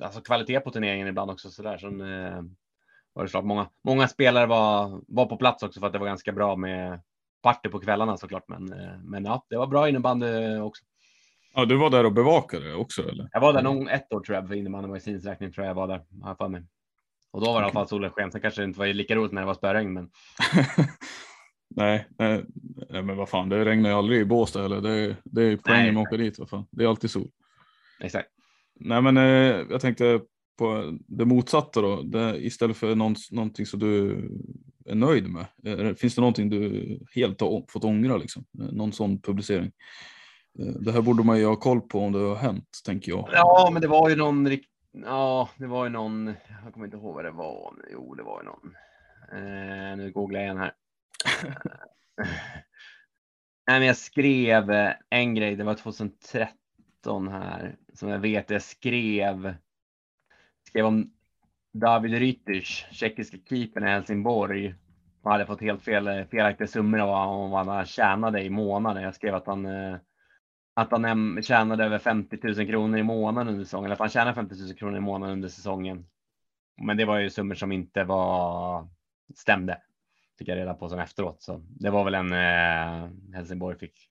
alltså kvalitet på turneringen ibland också så där var det klart många, många spelare var, var på plats också för att det var ganska bra med party på kvällarna såklart. Men, eh, men ja, det var bra innebandy också. Ja, du var där och bevakade också eller? Jag var där nog ett år tror jag för innebandymagasinets räkning tror jag jag var där. Har för mig. Och då var det okay. i alla fall solen sken. Sen kanske det inte var lika roligt när det var spöregn, men. Nej, nej, men vad fan, det regnar ju aldrig i Båstad eller det, det är poängen med att åka dit. Vad fan. Det är alltid sol. Exakt. Nej, men eh, jag tänkte på det motsatta då. Det, istället för någon, någonting som du är nöjd med. Finns det någonting du helt har fått ångra liksom? Någon sån publicering? Eh, det här borde man ju ha koll på om det har hänt, tänker jag. Ja, men det var ju någon Ja, det var ju någon. Jag kommer inte ihåg vad det var. Jo, det var ju någon. Eh, nu googlar jag igen här. Nej, men jag skrev en grej, det var 2013 här, som jag vet jag skrev. Skrev om David Rytters, tjeckiska keepern i Helsingborg. Han hade fått helt fel, felaktiga summor av vad han tjänade i månaden. Jag skrev att han, eh, att han tjänade över 50 000 kronor i månaden under säsongen, eller att han tjänade 50 000 kronor i månaden under säsongen. Men det var ju summor som inte var stämde fick jag reda på sen efteråt. Så det var väl en eh, Helsingborg fick.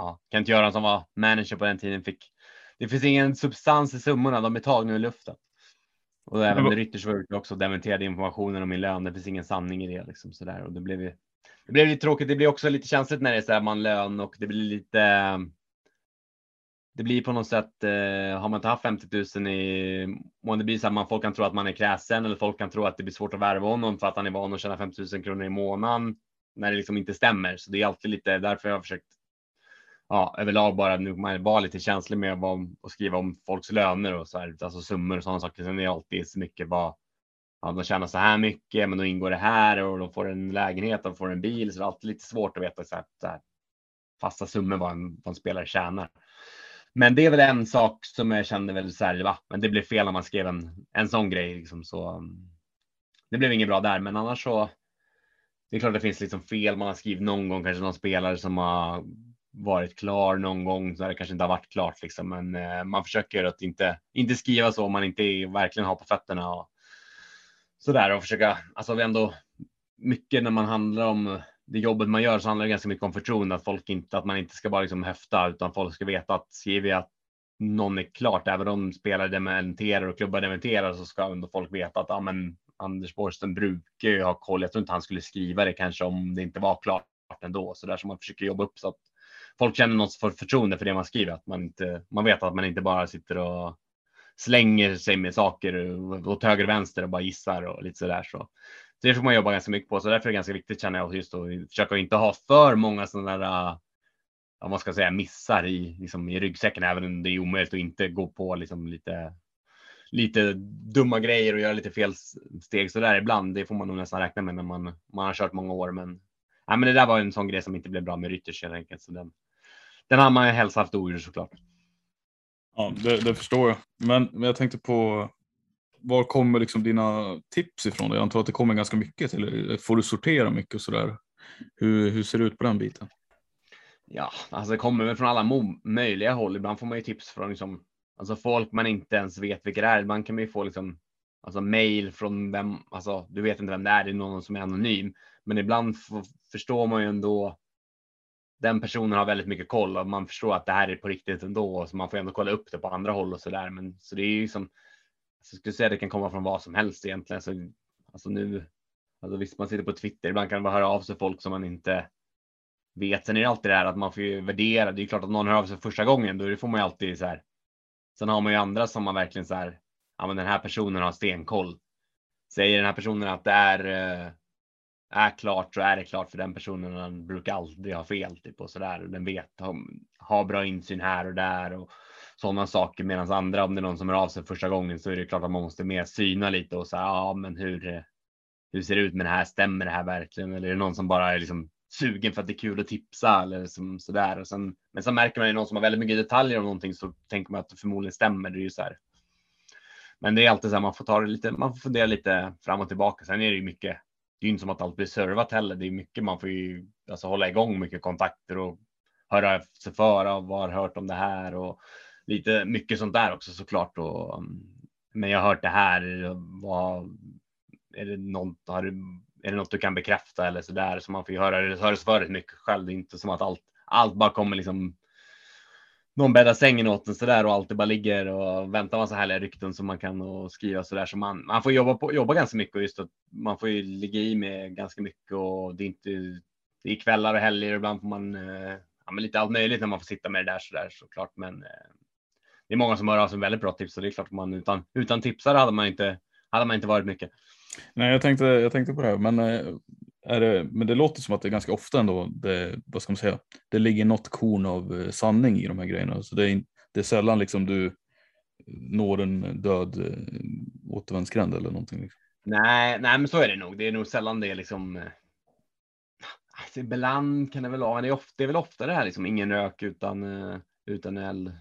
Ja, Kent-Göran som var manager på den tiden fick. Det finns ingen substans i summorna, de är tagna ur luften. Och även men, Rytters var också dementerade informationen om min lön. Det finns ingen sanning i det liksom så där och det blev ju. Det blev lite tråkigt. Det blir också lite känsligt när det är så här man lön och det blir lite. Det blir på något sätt, eh, har man inte haft 50 000 i det blir så att man, folk kan tro att man är kräsen eller folk kan tro att det blir svårt att värva honom för att han är van att tjäna 50 000 kronor i månaden när det liksom inte stämmer. Så det är alltid lite därför jag har försökt ja, överlag bara nu man var lite känslig med vad, att skriva om folks löner och så här, alltså summor och sådana saker. Sen är det alltid så mycket vad ja, de tjänar så här mycket, men då ingår det här och de får en lägenhet, de får en bil, så det är alltid lite svårt att veta så här, så här, fasta summor vad en, vad en spelare tjänar. Men det är väl en sak som jag kände väl så här, va? men det blev fel när man skrev en, en sån grej liksom, så. Mm. Det blev inget bra där, men annars så. Det är klart det finns liksom fel man har skrivit någon gång, kanske någon spelare som har varit klar någon gång så det kanske inte har varit klart liksom. Men eh, man försöker att inte, inte skriva så om man inte verkligen har på fötterna och så där och försöka. Alltså vi ändå mycket när man handlar om det jobbet man gör så handlar det ganska mycket om förtroende, att folk inte, att man inte ska bara liksom höfta utan folk ska veta att skriver jag att någon är klart, även om spelare dementerar och klubbar dementerar så ska ändå folk veta att ja, men Anders Borgström brukar ju ha koll. Jag tror inte han skulle skriva det kanske om det inte var klart ändå, så där som man försöker jobba upp så att folk känner något för förtroende för det man skriver, att man inte, man vet att man inte bara sitter och slänger sig med saker åt höger och vänster och bara gissar och lite sådär. Så det får man jobba ganska mycket på, så därför är det ganska viktigt känner jag just att försöka inte ha för många sådana där vad man ska säga, missar i, liksom, i ryggsäcken, även om det är omöjligt att inte gå på liksom, lite, lite dumma grejer och göra lite fel steg så där ibland. Det får man nog nästan räkna med när man, man har kört många år. Men, ja, men det där var en sån grej som inte blev bra med Rytters helt enkelt. Så den, den har man ju helst haft ogjord såklart. Ja, det, det, förstår jag. Men, men jag tänkte på var kommer liksom dina tips ifrån? Jag antar att det kommer ganska mycket. Eller får du sortera mycket och sådär? Hur, hur ser det ut på den biten? Ja, alltså det kommer väl från alla möjliga håll. Ibland får man ju tips från liksom, alltså folk man inte ens vet vilka det är. Ibland kan man ju få liksom, alltså mail från vem, alltså du vet inte vem det är, det är någon som är anonym. Men ibland förstår man ju ändå den personen har väldigt mycket koll och man förstår att det här är på riktigt ändå, så man får ändå kolla upp det på andra håll och så där. Men så det är ju som, alltså, jag skulle säga det kan komma från vad som helst egentligen. Så, alltså nu, alltså visst man sitter på Twitter, ibland kan man bara höra av sig folk som man inte vet. Sen är det alltid det här att man får ju värdera. Det är klart att någon hör av sig första gången, då får man ju alltid så här. Sen har man ju andra som man verkligen så här. Ja, men den här personen har stenkoll. Säger den här personen att det är eh, är klart så är det klart för den personen. Den brukar aldrig ha fel typ och så där. Den vet har bra insyn här och där och sådana saker. Medan andra, om det är någon som hör av sig första gången så är det klart att man måste mer syna lite och säga ja, men hur? Hur ser det ut med det här? Stämmer det här verkligen? Eller är det någon som bara är liksom sugen för att det är kul att tipsa eller som sådär. Och sen, men sen märker man ju någon som har väldigt mycket detaljer om någonting så tänker man att det förmodligen stämmer. Det är ju så här. Men det är alltid så här, man får ta det lite, man får fundera lite fram och tillbaka. Sen är det ju mycket, det är ju inte som att allt blir servat heller. Det är mycket man får ju alltså hålla igång mycket kontakter och höra sig för av vad har hört om det här och lite mycket sånt där också såklart. Och, mm, men jag har hört det här. Vad, är det något, har du är det något du kan bekräfta eller så där? Så man får ju höra det hörs för mycket själv. Det är inte som att allt, allt bara kommer liksom. Någon bäddar sängen åt en så där och alltid bara ligger och väntar massa härliga rykten som man kan och skriva så där. Så man, man får jobba på, jobba ganska mycket och just att man får ju ligga i med ganska mycket och det är inte. Det är kvällar och helger. Ibland får man eh, ja, men lite allt möjligt när man får sitta med det där sådär såklart. Men eh, det är många som hör av sig väldigt bra tips och det är klart att man utan utan tipsare hade man inte hade man inte varit mycket. Nej, jag tänkte, jag tänkte på det här, men, eh, är det, men det låter som att det är ganska ofta ändå, det, vad ska man säga, det ligger något korn av eh, sanning i de här grejerna. Så det är, det är sällan liksom du når en död eh, återvändsgränd eller någonting. Liksom. Nej, nej, men så är det nog. Det är nog sällan det är liksom. Eh, alltså, ibland kan det väl vara, men det är, ofta, det är väl ofta det här liksom ingen rök utan utan eld.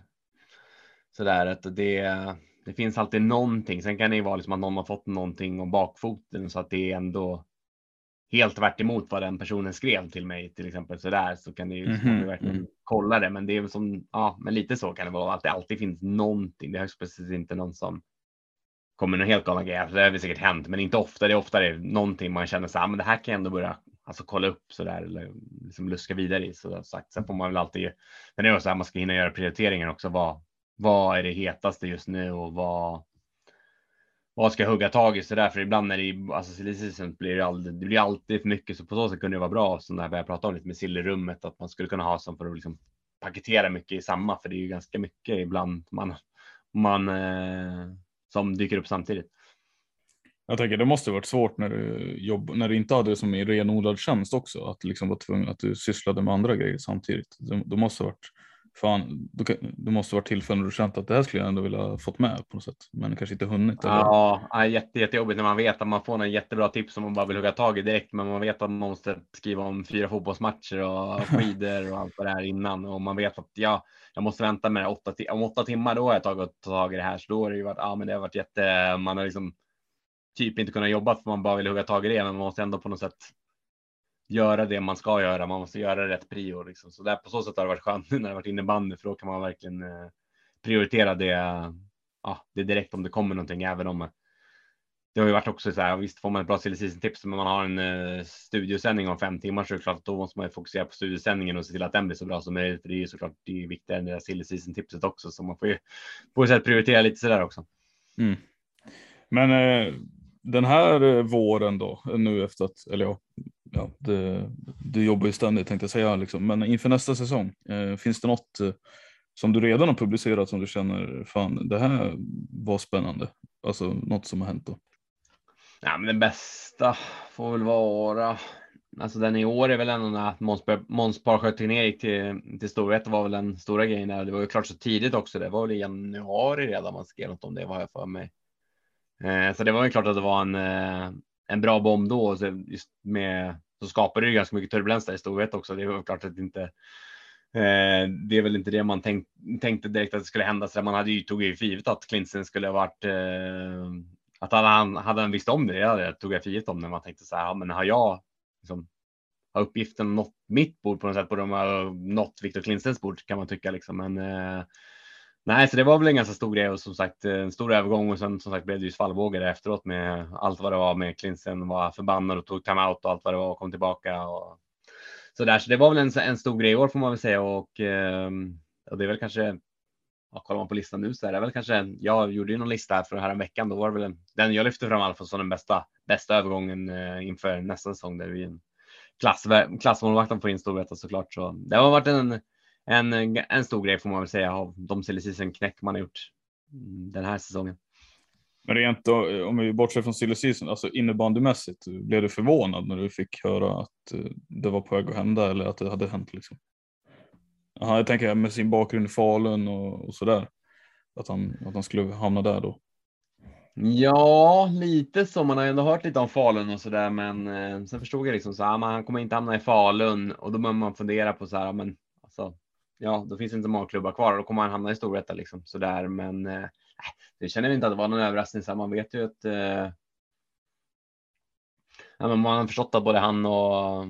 Så där att det det finns alltid någonting. Sen kan det ju vara liksom att någon har fått någonting om bakfoten så att det är ändå helt tvärt emot vad den personen skrev till mig till exempel så där så kan det ju mm -hmm. verkligen mm. kolla det. Men det är väl som ja, men lite så kan det vara att det alltid finns någonting. Det är högst precis inte någon som kommer någon helt galna grejer. Det har väl säkert hänt, men inte ofta. Det är oftare någonting man känner så här, men det här kan jag ändå börja alltså kolla upp så där eller liksom luska vidare i så sagt. Sen får man väl alltid. Men det är så här man ska hinna göra prioriteringar också. Vad vad är det hetaste just nu och vad, vad ska jag hugga tag i? Så därför ibland när det alltså silly blir det, aldrig, det blir alltid för mycket. Så på så sätt kunde det vara bra som när jag pratade om lite med sillrummet, rummet att man skulle kunna ha som för att liksom paketera mycket i samma. För det är ju ganska mycket ibland man, man eh, som dyker upp samtidigt. Jag tänker det måste varit svårt när du jobb, när du inte hade det som i renodlad tjänst också att liksom vara tvungen att du sysslade med andra grejer samtidigt. Det, det måste varit fan, du, du måste varit tillfällen du känt att det här skulle jag ändå vilja fått med på något sätt, men kanske inte hunnit. Eller? Ja, jätte, jättejobbigt när man vet att man får en jättebra tips som man bara vill hugga tag i direkt, men man vet att man måste skriva om fyra fotbollsmatcher och skidor och allt det är innan och man vet att ja, jag måste vänta med det åtta, om åtta timmar. Då har jag tagit tag i det här, så då har det ju varit. Ja, men det har varit jätte. Man har liksom typ inte kunnat jobba för man bara vill hugga tag i det, men man måste ändå på något sätt göra det man ska göra. Man måste göra rätt prio liksom. Så där på så sätt har det varit skönt nu när det varit innebandy för då kan man verkligen eh, prioritera det. Ja, det direkt om det kommer någonting, även om eh, det har ju varit också så här, visst får man ett bra silly tips men man har en eh, studiosändning om fem timmar så är det klart att då måste man ju fokusera på studiosändningen och se till att den blir så bra som möjligt. För det är ju såklart det är viktigare än det där silly tipset också, så man får ju på ett sätt prioritera lite sådär också. Mm. Men eh, den här eh, våren då, nu efter att, eller ja, ja det, du jobbar ju ständigt tänkte jag säga, liksom. men inför nästa säsong, eh, finns det något eh, som du redan har publicerat som du känner, fan det här var spännande? Alltså något som har hänt då? Ja, men det bästa får väl vara, alltså den i år är väl ändå när Måns Parsjö gick till, till Storvreta var väl den stora grejen där. Det var ju klart så tidigt också. Det var väl i januari redan man skrev något om det, var jag för mig. Eh, så det var ju klart att det var en, eh, en bra bomb då. Så just med, så skapade det ju ganska mycket turbulens där i Storvreta också. Det var klart att det inte eh, det är väl inte det man tänk, tänkte direkt att det skulle hända. Så man hade ju tog ju för givet att Clinton skulle ha varit eh, att han, hade han visst om det, det tog jag för givet om när man tänkte så här, ja, men har jag liksom, har uppgiften nått mitt bord på något sätt, borde de ha nått Viktor Klintstens bord kan man tycka liksom. Men eh, nej, så det var väl en ganska stor grej och som sagt eh, en stor övergång och sen som sagt blev det ju svallvågor efteråt med allt vad det var med Klinsen var förbannad och tog timeout och allt vad det var och kom tillbaka och så där. Så det var väl en, en stor grej i år får man väl säga och, ehm, och det är väl kanske ja, kollar man på listan nu så är det väl kanske, jag gjorde ju någon lista här för här veckan, då var det väl den jag lyfte fram i alla fall som den bästa, bästa övergången eh, inför nästa säsong där vi en klass, klassmålvakten får in Storvreta såklart. Så det har varit en, en, en stor grej får man väl säga av de silly knäck man har gjort den här säsongen. Men rent då, om vi bortser från silly season, alltså innebandymässigt, blev du förvånad när du fick höra att eh, det var på väg att hända eller att det hade hänt liksom? Aha, jag tänker med sin bakgrund i Falun och, och sådär. Att han, att han skulle hamna där då. Ja, lite så. Man har ändå hört lite om Falun och sådär, men eh, sen förstod jag liksom så här, man, han kommer inte hamna i Falun och då börjar man fundera på så här, men alltså, ja, då finns det inte många klubbar kvar och då kommer han hamna i Storvreta liksom sådär. Men eh, det känner vi inte att det var någon överraskning. Så man vet ju att eh, ja, men man har förstått att både han och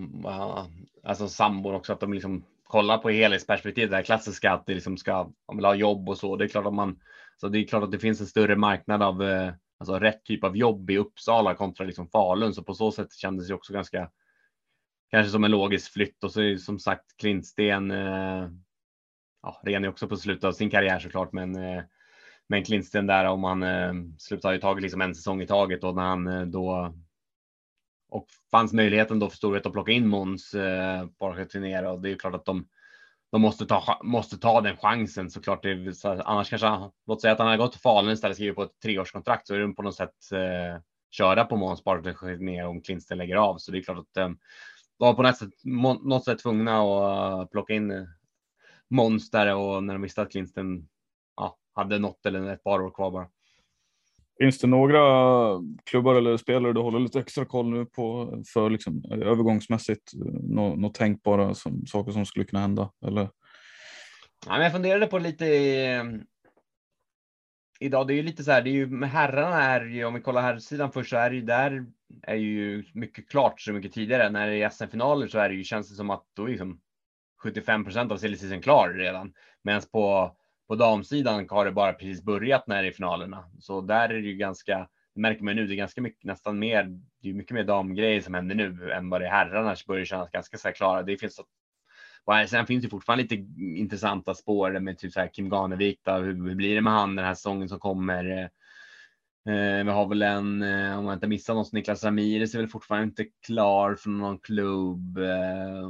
alltså sambon också att de liksom kollar på helhetsperspektivet, det här klassiska att det liksom ska, man vill ha jobb och så. Det är klart att man, så det är klart att det finns en större marknad av eh, alltså rätt typ av jobb i Uppsala kontra liksom Falun. Så på så sätt kändes det också ganska, kanske som en logisk flytt. Och så är det som sagt Klintsten, eh, ja, ren är också på slutet av sin karriär såklart, men eh, men Klintsten där om han eh, slutar ju taget liksom en säsong i taget och när han eh, då och fanns möjligheten då för Storvreta att plocka in Måns eh, Borghetinera och det är klart att de, de måste, ta, måste ta den chansen såklart. Det, så, annars kanske, låt säga att han har gått till Falun istället skriver på ett treårskontrakt så är det på något sätt eh, köra på Måns Borghetinera om Klinsten lägger av. Så det är klart att eh, de var på något sätt, må, något sätt tvungna att plocka in eh, där och när de visste att Klinsten ja, hade något eller ett par år kvar bara. Finns det några klubbar eller spelare du håller lite extra koll nu på för liksom, övergångsmässigt? Något, något tänkbara som, saker som skulle kunna hända? Eller? Ja, men jag funderade på lite idag. Det är ju lite så här, det är ju med herrarna är ju, om vi kollar här sidan först så är det ju där är ju mycket klart så mycket tidigare. När det är SM-finaler så är det ju, känns det som att då är liksom 75 procent av silly klar redan. Medan på på damsidan har det bara precis börjat när det är finalerna, så där är det ju ganska. Det märker man nu. Det är ganska mycket, nästan mer. Det är mycket mer damgrejer som händer nu än vad det är herrarna. Så börjar kännas ganska så här klara. Det finns. Och sen finns det fortfarande lite intressanta spår med typ så här Kim Ganevik. Då, hur, blir det med han den här säsongen som kommer? Eh, vi har väl en, eh, om jag inte missar något, Niklas Ramirez är väl fortfarande inte klar från någon klubb. Eh,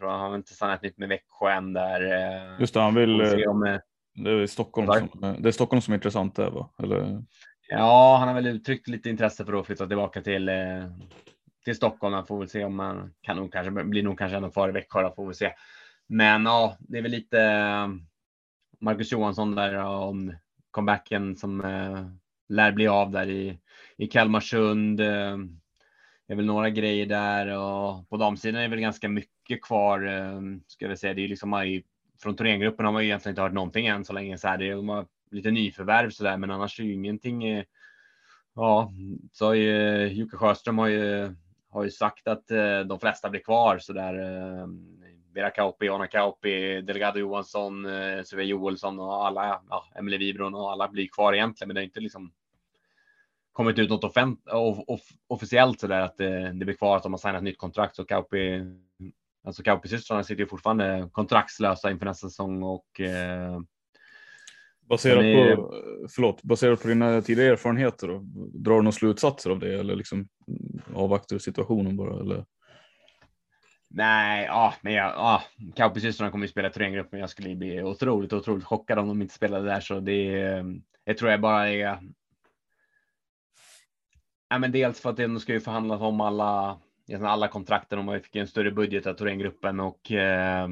tror han har inte signat nytt med Växjö än där. Eh, Just det, han vill. Om, eh, det är Stockholm, som, det är Stockholm som är intressant där va? Eller? Ja, han har väl uttryckt lite intresse för att flytta tillbaka till, eh, till Stockholm. Man får väl se om man kan nog kanske blir nog kanske ändå kvar i Växjö. Får vi se. Men ja, det är väl lite eh, Marcus Johansson där om comebacken som eh, lär bli av där i, i Kalmarsund. Det är väl några grejer där och på damsidan är väl ganska mycket kvar. Ehm, ska vi säga. Det är liksom från turnégruppen har man ju egentligen inte hört någonting än så länge. Så här, det är lite nyförvärv så där, men annars är ju ingenting. Eh, ja, så har ju, Jocke Sjöström har ju, har ju sagt att eh, de flesta blir kvar så där. Ehm, Vera Kauppi, Anna Kauppi, Delgado Johansson, eh, Sofia Joelsson och alla, ja, Emelie Wibron och alla blir kvar egentligen, men det är inte liksom kommit ut något offent, off, officiellt så där att det, det blir kvar att de har signat nytt kontrakt så Kauppi, alltså Kauppi-systrarna sitter ju fortfarande kontraktslösa inför nästa säsong och eh, Baserat är... på, förlåt, baserat på dina tidigare erfarenheter då, drar du några slutsatser av det eller liksom avvaktar du situationen bara eller? Nej, ja, men jag, ja, Kauppi-systrarna kommer ju spela Thorengruppen. men jag skulle bli otroligt, otroligt chockad om de inte spelade där, så det, jag tror jag bara är. Ja, men dels för att det ska ju förhandlas om alla, alla kontrakten De man fick en större budget av Thorengruppen och eh,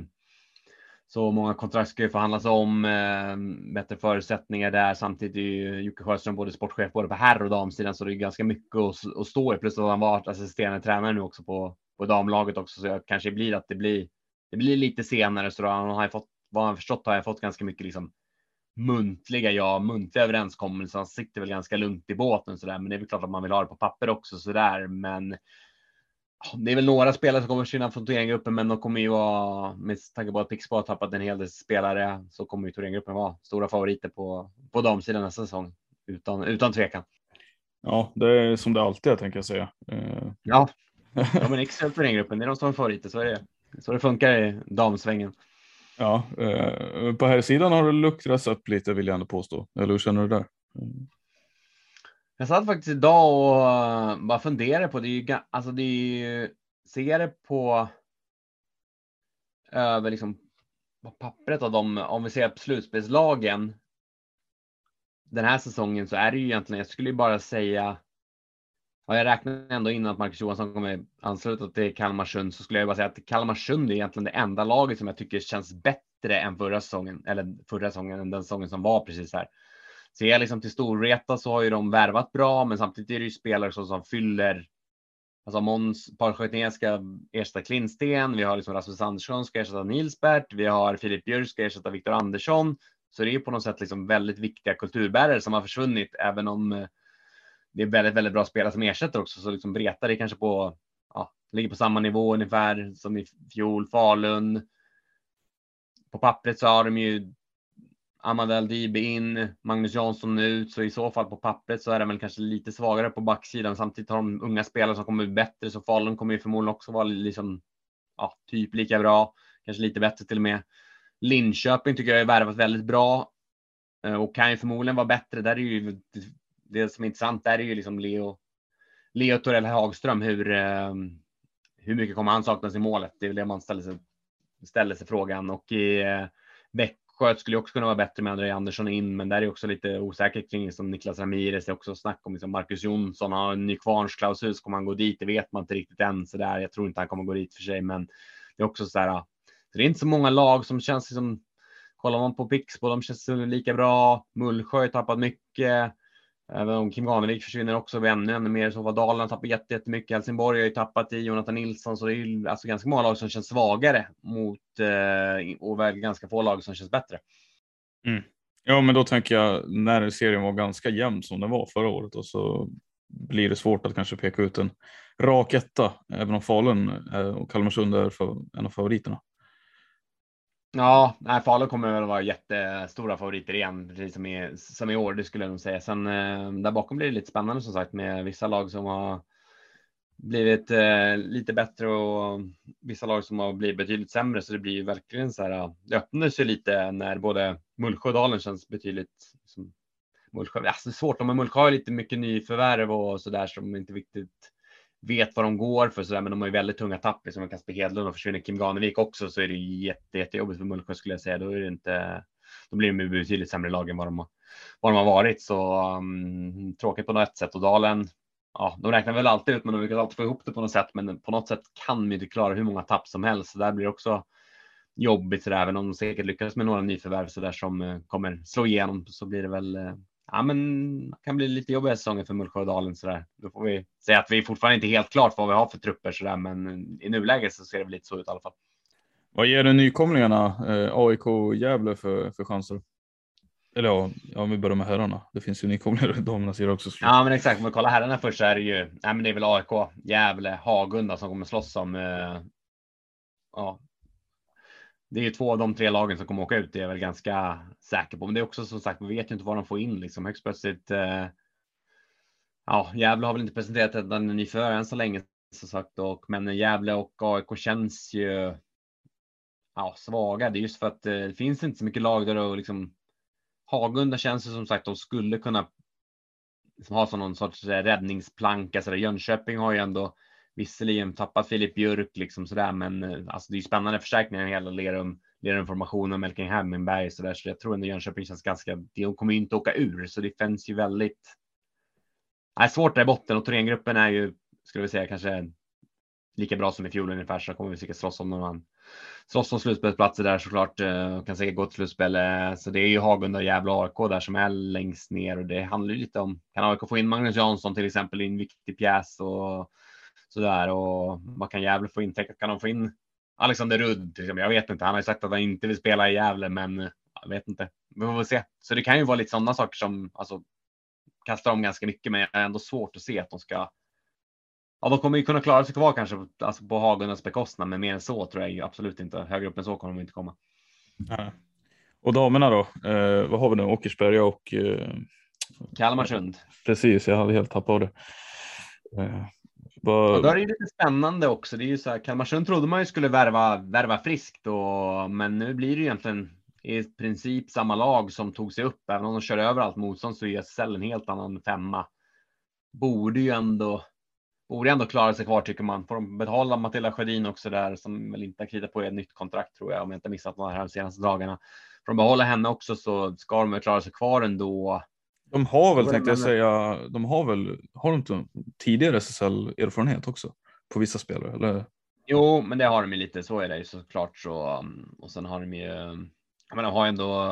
så många kontrakt ska ju förhandlas om, eh, bättre förutsättningar där. Samtidigt är ju Jocke Sjöström både sportchef både på herr och damsidan, så det är ganska mycket att, att stå i. Plus att han varit assisterande tränare nu också på, på damlaget också, så jag kanske blir att det blir. Det blir lite senare, så då han har fått vad han förstått har jag fått ganska mycket liksom muntliga, ja, muntliga överenskommelser. Han sitter väl ganska lugnt i båten så där, men det är väl klart att man vill ha det på papper också så där. Men det är väl några spelare som kommer försvinna från Thorengruppen, men de kommer ju vara med tanke på att Pixbo har tappat en hel del spelare så kommer ju Thorengruppen vara stora favoriter på på damsidan nästa säsong utan utan tvekan. Ja, det är som det alltid är tänker jag säga. Uh... Ja, ja, men extra Thorengruppen, det är de som är favoriter. Så är det. Så det funkar i damsvängen. Ja, eh, på här sidan har det luckrats upp lite vill jag ändå påstå. Eller hur känner du där? Mm. Jag satt faktiskt idag och eh, bara funderade på det. Är ju, alltså det är ju, ser det på över liksom på pappret av dem, om vi ser på slutspelslagen. Den här säsongen så är det ju egentligen, jag skulle ju bara säga. Ja, jag räknar ändå in att Marcus Johansson kommer ansluta till Kalmarsund så skulle jag bara säga att Kalmarsund är egentligen det enda laget som jag tycker känns bättre än förra säsongen eller förra säsongen än den säsongen som var precis här. Ser jag liksom till Storvreta så har ju de värvat bra, men samtidigt är det ju spelare som, som fyller. Alltså Måns Parsjötén ska ersätta Klintsten. Vi har liksom Rasmus Andersson ska ersätta Nilsbert. Vi har Filip Björk ska ersätta Viktor Andersson. Så det är på något sätt liksom väldigt viktiga kulturbärare som har försvunnit, även om eh, det är väldigt, väldigt bra spelare som ersätter också. Så liksom Vreta Det kanske på, ja, ligger på samma nivå ungefär som i fjol. Falun. På pappret så har de ju Amadel Dibe in, Magnus Jansson ut, så i så fall på pappret så är det väl kanske lite svagare på backsidan. Samtidigt har de unga spelare som kommer bättre, så Falun kommer ju förmodligen också vara liksom, ja, typ lika bra, kanske lite bättre till och med. Linköping tycker jag är värvat väldigt bra eh, och kan ju förmodligen vara bättre. Där är ju det som är intressant. Där är ju liksom Leo. Leo Torell Hagström. Hur? Eh, hur mycket kommer han saknas i målet? Det är väl det man ställer sig ställer sig frågan och i eh, Växjö skulle också kunna vara bättre med André Andersson in, men där är också lite osäkert kring som Niklas Ramirez. Det är också snack om liksom Marcus Jonsson har en ny Ska man kommer han gå dit? Det vet man inte riktigt än så där. Jag tror inte han kommer gå dit för sig, men det är också så här. Så det är inte så många lag som känns som. Kollar man på Pixbo, de känns liksom lika bra. Mullsjö har tappat mycket. Även om Kim Ganevik försvinner också ännu, ännu mer så var Dalen har jättemycket. Helsingborg har ju tappat i Jonathan Nilsson så det är ju alltså ganska många lag som känns svagare mot eh, och väl ganska få lag som känns bättre. Mm. Ja, men då tänker jag när serien var ganska jämn som den var förra året och så blir det svårt att kanske peka ut en rak etta, även om Falun eh, och Kalmarsund är en av favoriterna. Ja, nej, Falun kommer väl vara jättestora favoriter igen, precis som i, som i år. Det skulle jag nog säga. Sen eh, där bakom blir det lite spännande som sagt med vissa lag som har blivit eh, lite bättre och vissa lag som har blivit betydligt sämre. Så det blir ju verkligen så här. Det öppnar sig lite när både Mullsjö och Dalen känns betydligt som Mullsjö. Alltså, det är svårt. De Mullsjö har lite mycket nyförvärv och så där som inte riktigt vet vad de går för sådär, men de har ju väldigt tunga tapp. Liksom Kasper Hedlund och försvinner Kim Ganevik också så är det jätte, jättejobbigt för Mullsjö skulle jag säga. Då är det inte. Då blir de betydligt sämre lag än vad de har, vad de har varit. Så um, tråkigt på något sätt och Dalen. Ja, de räknar väl alltid ut, men de lyckas alltid få ihop det på något sätt. Men på något sätt kan de inte klara hur många tapp som helst. Så där blir det också jobbigt så där, även om de säkert lyckas med några nyförvärv så där som uh, kommer slå igenom så blir det väl uh, ja, men kan bli lite jobbiga säsonger för Mullsjö och Dalen så där. Då får vi säga att vi fortfarande inte helt klart vad vi har för trupper så där, men i nuläget så ser det lite så ut i alla fall. Vad ger det nykomlingarna eh, AIK och Gävle för, för chanser? Eller ja, om vi börjar med herrarna. Det finns ju nykomlingar i damernas sida också. Ja, men exakt. Om vi kollar herrarna först så är det ju. Nej, men det är väl AIK, Gävle, Hagunda som kommer slåss om. Eh, ja, det är ju två av de tre lagen som kommer åka ut. Det är jag väl ganska säker på. Men det är också som sagt, vi vet ju inte vad de får in liksom högst plötsligt. Eh, ja, Gävle har väl inte presenterat en ny förare än så länge som sagt och men Gävle och AIK känns ju. Ja, svaga. Det är just för att eh, det finns inte så mycket lag där och liksom. Hagunda känns ju som sagt de skulle kunna. Liksom som har som någon sorts eh, räddningsplanka så där. Jönköping har ju ändå visserligen tappat Filip Björk liksom sådär, men eh, alltså det är spännande förstärkningar i hela Lerum Lerumformationen, Melking Hemingberg så där, så jag tror ändå Jönköping känns ganska. De kommer ju inte åka ur, så det finns ju väldigt. Nej, svårt där i botten och Thorengruppen är ju, skulle vi säga, kanske lika bra som i fjol ungefär, så kommer vi säkert slåss om någon slåss om slutspelsplatser där såklart eh, och kan säkert gå till slutspel. Eh, så det är ju Hagunda, Gävle och AIK där som är längst ner och det handlar ju lite om kan AIK få in Magnus Jansson till exempel i en viktig pjäs och så där och vad kan Gävle få in? Kan de få in Alexander Rudd? Jag vet inte. Han har ju sagt att han inte vill spela i Gävle, men jag vet inte. Vi får väl se. Så det kan ju vara lite sådana saker som alltså kastar om ganska mycket, men jag är ändå svårt att se att de ska Ja, de kommer ju kunna klara sig kvar kanske alltså på Hagundas bekostnad, men mer än så tror jag ju absolut inte. Högre upp än så kommer de inte komma. Ja. Och damerna då? Eh, vad har vi nu? Åkersberga och eh, Kalmarsund. Precis, jag hade helt tappat det. Eh, bara... Ja, då är det lite spännande också. Det är ju så här, Kalmarsund trodde man ju skulle värva, värva friskt och, men nu blir det ju egentligen i princip samma lag som tog sig upp. Även om de kör över allt motstånd så är SSL en helt annan femma. Borde ju ändå borde ändå klara sig kvar tycker man. Får de betala Matilda Sjödin också där som väl inte har kritat på ett nytt kontrakt tror jag om jag inte missat några här de senaste dagarna. Får de behålla henne också så ska de väl klara sig kvar ändå. De har väl tänkte jag säga, de har väl, har de inte tidigare SSL-erfarenhet också på vissa spelare? Eller? Jo, men det har de ju lite, så är det ju såklart så. Och sen har de ju, jag menar, har ändå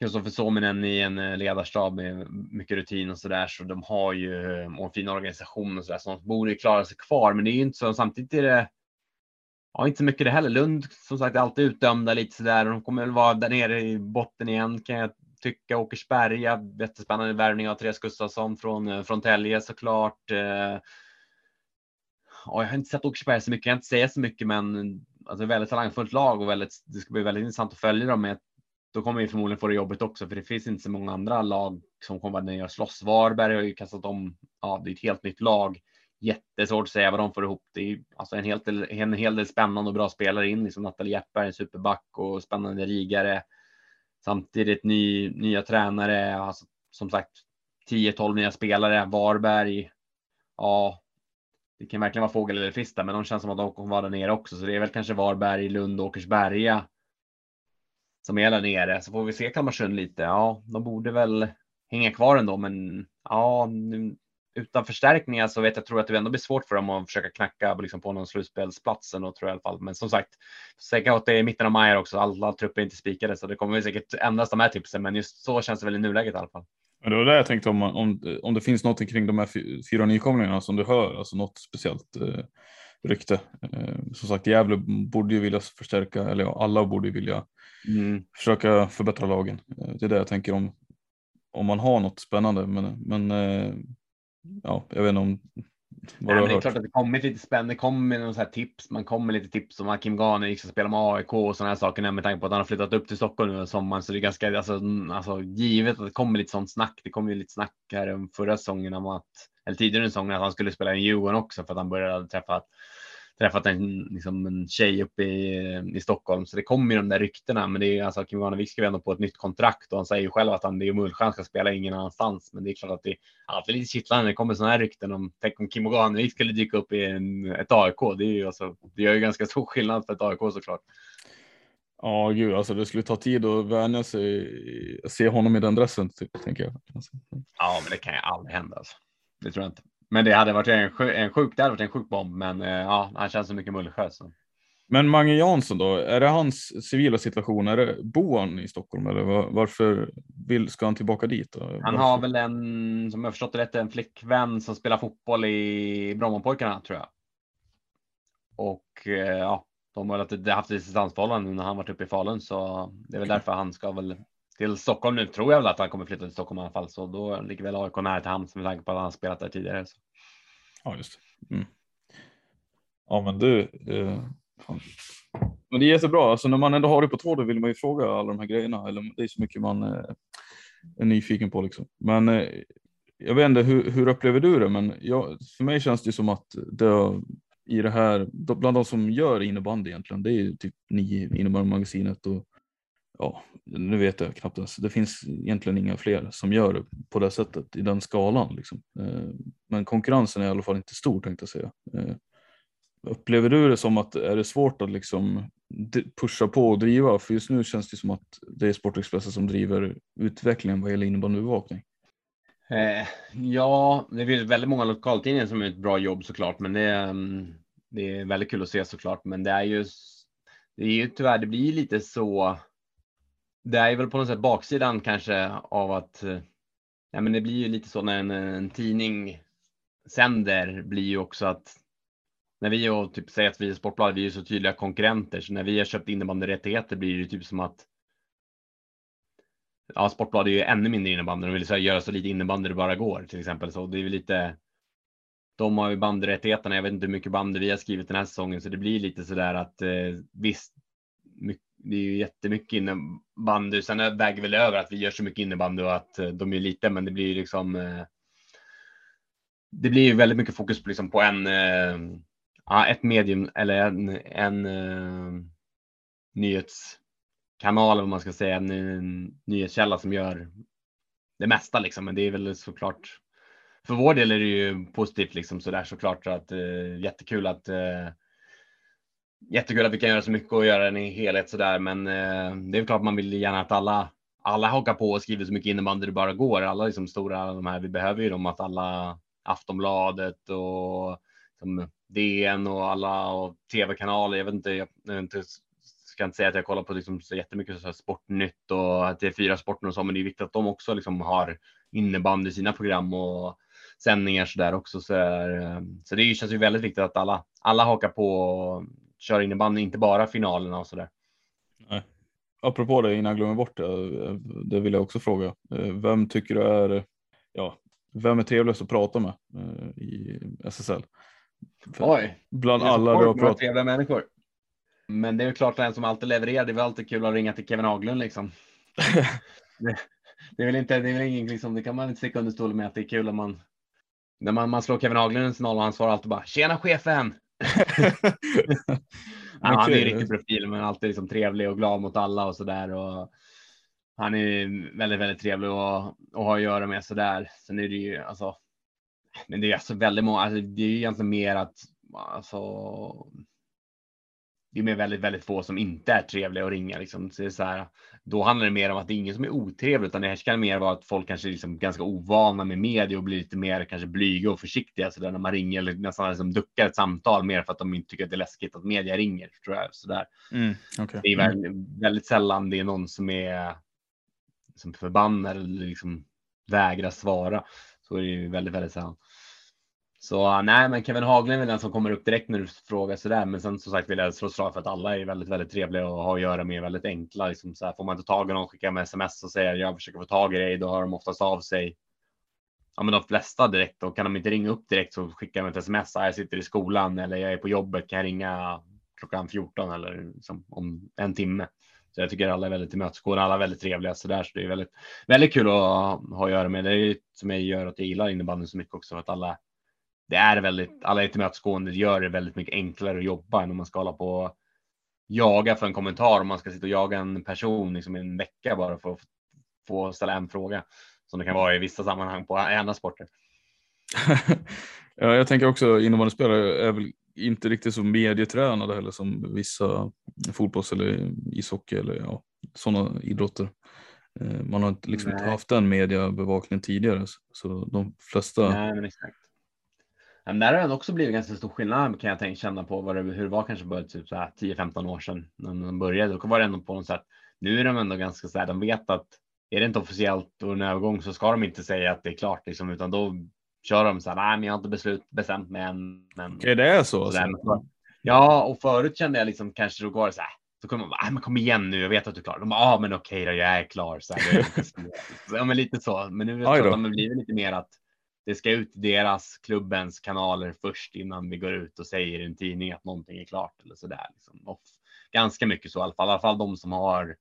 Kristoffer Suominen i en eh, ledarstab med mycket rutin och så där, så de har ju och en fin organisation och så där, så de borde klara sig kvar. Men det är ju inte så. Samtidigt är det. Ja, inte så mycket det heller. Lund som sagt är alltid utdömda lite så där och de kommer väl vara där nere i botten igen kan jag tycka. Åkersberga, jättespännande värvning av Therese Gustafsson från eh, från Tälje såklart. Eh, ja, jag har inte sett Åkersberga så mycket, jag kan inte säga så mycket, men alltså väldigt talangfullt lag och väldigt. Det ska bli väldigt intressant att följa dem med då kommer vi förmodligen få det jobbigt också, för det finns inte så många andra lag som kommer vara ner och slåss. Varberg har ju kastat om. Ja, det är ett helt nytt lag. Jättesvårt att säga vad de får ihop. Det är alltså en, helt, en hel del spännande och bra spelare in, liksom Nathalie Jeppberg, en superback och spännande rigare. Samtidigt ny, nya tränare, alltså, som sagt 10-12 nya spelare. Varberg. Ja, det kan verkligen vara fågel eller fisk men de känns som att de kommer vara där nere också. Så det är väl kanske Varberg, Lund Åkersberga som är där nere. Så får vi se Kalmarsund lite. Ja, de borde väl hänga kvar ändå, men ja, nu, utan förstärkningar så vet jag tror att det ändå blir svårt för dem att försöka knacka liksom, på någon slutspelsplatsen och tror jag i alla fall. Men som sagt, säkert att det är mitten av maj också. Alla trupper är inte spikade så det kommer säkert ändras de här tipsen. Men just så känns det väl i nuläget i alla fall. Men det var det jag tänkte om, om, om det finns något kring de här fyra nykomlingarna som du hör, alltså något speciellt eh, rykte. Eh, som sagt, Gävle borde ju vilja förstärka, eller ja, alla borde ju vilja mm. försöka förbättra lagen. Eh, det är det jag tänker om, om man har något spännande. Men, men eh, ja, jag vet inte om vad Nej, det är klart att det kommer lite spännande. Det kommer någon så här tips. Man kommer lite tips om att Kim Gane ska spela med AIK och sådana här saker med tanke på att han har flyttat upp till Stockholm nu sommaren. Så det är ganska alltså, alltså, givet att det kommer lite sånt snack. Det kom ju lite snack här om förra säsongen om att eller tidigare säsongen att han skulle spela i Djurgården också för att han började träffa träffat en, liksom en tjej uppe i, i Stockholm. Så det kommer ju de där ryktena. Men det är alltså Kim Warnevik skrev ändå på ett nytt kontrakt och han säger ju själv att han det är Mullsjön ska spela ingen annanstans. Men det är klart att det är alltid lite kittlande när det kommer sådana här rykten om tänk om Kim Warnevik skulle dyka upp i en, ett AIK. Det är ju alltså, det gör ju ganska stor skillnad för ett AIK såklart. Ja, gud, alltså det skulle ta tid att vänja sig, se honom i den dressen, typ, tänker jag. Ja, men det kan ju aldrig hända. Alltså. Det tror jag inte. Men det hade varit en, en sjuk, det hade varit en sjuk bomb, men eh, ja, han känns så mycket Mullsjö. Så. Men Mange Jansson då, är det hans civila situation? Är det, bor han i Stockholm eller var, varför vill, ska han tillbaka dit? Då? Han har väl en, som jag förstått det rätt, en flickvän som spelar fotboll i Brommapojkarna tror jag. Och eh, ja, de har väl haft ett distansförhållande när han varit uppe i Falun, så det är väl därför han ska väl till Stockholm nu tror jag väl att han kommer flytta till Stockholm i alla fall, så då ligger väl AIK nära till hands med tanke på att han spelat där tidigare. Så. Ja, just mm. Ja, men du. Eh, men det är jättebra. Alltså när man ändå har det på tråden vill man ju fråga alla de här grejerna. Eller det är så mycket man eh, är nyfiken på liksom. Men eh, jag vet inte, hur, hur upplever du det? Men jag, för mig känns det som att det i det här, bland de som gör innebandy egentligen, det är typ ni innebandymagasinet och ja, nu vet jag knappt ens. Det finns egentligen inga fler som gör det på det sättet i den skalan. Liksom. Eh, men konkurrensen är i alla fall inte stor tänkte jag säga. Eh, upplever du det som att är det svårt att liksom pusha på och driva? För just nu känns det som att det är Sportexpressen som driver utvecklingen vad gäller innebandyövervakning. Eh, ja, det finns väldigt många lokaltidningar som gör ett bra jobb såklart, men det, mm, det är väldigt kul att se såklart. Men det är ju, det är ju tyvärr, det blir lite så. Det är väl på något sätt baksidan kanske av att eh, ja, men det blir ju lite så när en, en tidning sänder blir ju också att när vi och typ säger att vi är Sportbladet, vi är så tydliga konkurrenter, så när vi har köpt innebandyrättigheter blir det typ som att ja, Sportbladet är ju ännu mindre innebandy. De vill så här, göra så lite innebandy det bara går till exempel. Så det är väl lite. De har ju bandrättigheterna. Jag vet inte hur mycket bandy vi har skrivit den här säsongen, så det blir lite så där att eh, visst. Det är ju jättemycket innebandy. Sen väger väl över att vi gör så mycket innebandy och att eh, de är lite, men det blir ju liksom. Eh, det blir ju väldigt mycket fokus på, liksom på en, eh, ja, ett medium eller en, en uh, nyhetskanal, om man ska säga, en, en nyhetskälla som gör det mesta liksom. Men det är väl såklart. För vår del är det ju positivt liksom sådär såklart såklart att uh, jättekul att uh, jättekul att vi kan göra så mycket och göra den i helhet så där. Men eh, det är klart man vill gärna att alla alla hakar på och skriver så mycket innebandy det bara går. Alla liksom stora de här. Vi behöver ju dem att alla Aftonbladet och som DN och alla och tv-kanaler. Jag vet inte, jag, jag inte, ska inte säga att jag kollar på liksom så jättemycket så Sportnytt och att det är fyra sporten och så, men det är viktigt att de också liksom har innebandy i sina program och sändningar så där också. Så, eh, så det känns ju väldigt viktigt att alla, alla hakar på och kör innebandy, inte bara finalerna och så där. Nej. Apropå det innan jag glömmer bort det, det vill jag också fråga. Vem tycker du är, ja, vem är trevligast att prata med eh, i SSL? Oj. Bland alla du har pratat trevliga människor. Men det är ju klart den som alltid levererar. Det är väl alltid kul att ringa till Kevin Haglund liksom. det, det, är väl inte, det är väl ingen liksom, det kan man inte sticka under stol med att det är kul om man när man, man slår Kevin Haglund en signal och han svarar alltid bara tjena chefen. Han är en riktig profil, men alltid liksom trevlig och glad mot alla och så där. Och han är väldigt, väldigt trevlig att, att ha att göra med så där. Sen är det ju alltså men det är alltså väldigt många, alltså det är ju egentligen mer att alltså. Det är mer väldigt, väldigt få som inte är trevliga att ringa liksom. Så det är så här, då handlar det mer om att det är ingen som är otrevlig, utan det kan mer vara att folk kanske är liksom ganska ovana med media och blir lite mer kanske blyga och försiktiga så där när man ringer eller nästan liksom duckar ett samtal mer för att de inte tycker att det är läskigt att media ringer tror jag så där. Mm, okay. Det är väldigt, mm. väldigt sällan det är någon som är som förbannar eller liksom vägrar svara. Så är det ju väldigt, väldigt sällan. Så nej, men Kevin Haglund är väl den som kommer upp direkt när du frågar sådär. Men sen som sagt vill jag slå slag för att alla är väldigt, väldigt trevliga och har att göra med väldigt enkla. Liksom så här, får man inte tag i någon, skicka med sms och säger jag försöker få tag i dig, då hör de oftast av sig. Ja, men de flesta direkt och kan de inte ringa upp direkt så skickar de ett sms. Ah, jag sitter i skolan eller jag är på jobbet. Kan jag ringa klockan 14 eller liksom om en timme? Så jag tycker alla är väldigt tillmötesgående, alla är väldigt trevliga så där. Så det är väldigt, väldigt kul att ha att göra med. Det är som jag gör att jag gillar innebandyn så mycket också för att alla. Det är väldigt, alla är tillmötesgående. Det gör det väldigt mycket enklare att jobba än om man ska hålla på jaga för en kommentar. Om man ska sitta och jaga en person liksom en vecka bara för att få ställa en fråga som det kan vara i vissa sammanhang på andra sporter. ja, jag tänker också innebandyspelare är väl inte riktigt så medietränade heller som vissa fotbolls eller ishockey eller ja, sådana idrotter. Eh, man har liksom inte haft den mediebevakningen tidigare så de flesta. Nej, men där har det också blivit ganska stor skillnad kan jag tänka känna på vad det, hur det var kanske för typ 10-15 år sedan när de började. Då var det ändå på något sätt. Nu är de ändå ganska så här, de vet att är det inte officiellt och en övergång så ska de inte säga att det är klart liksom, utan då kör de så här, nej, men jag har inte beslut, bestämt mig än. Men, Okej, det är så? så alltså. ja, och förut kände jag liksom kanske då går det så här. Så kommer man bara, men kom igen nu, jag vet att du är klar. De bara, ja, men okej då, jag är klar. Så här, ja, men lite så. Men nu att de blir lite mer att det ska ut i deras klubbens kanaler först innan vi går ut och säger i en tidning att någonting är klart eller så där. Liksom. ganska mycket så i alla fall, i alla fall de som har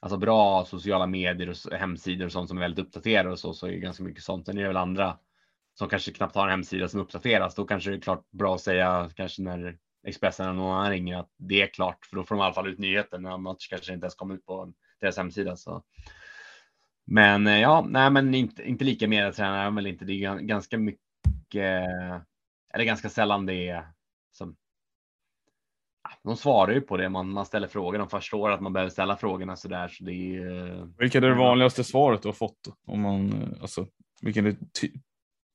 alltså bra sociala medier och hemsidor och sånt som är väldigt uppdaterade och så, så är det ganska mycket sånt. Sen är det väl andra som kanske knappt har en hemsida som uppdateras. Då kanske det är klart bra att säga kanske när Expressen eller någon annan ringer att det är klart, för då får de i alla fall ut nyheten. Annars kanske det inte ens kommer ut på deras hemsida. Så. Men eh, ja, nej, men inte, inte lika medietränare väl inte. Det är ganska mycket, eller ganska sällan det är som. De svarar ju på det man, man ställer frågor. De förstår att man behöver ställa frågorna så där. Så det är, Vilket är det vanligaste svaret du har fått? Om man, alltså, vilken är ty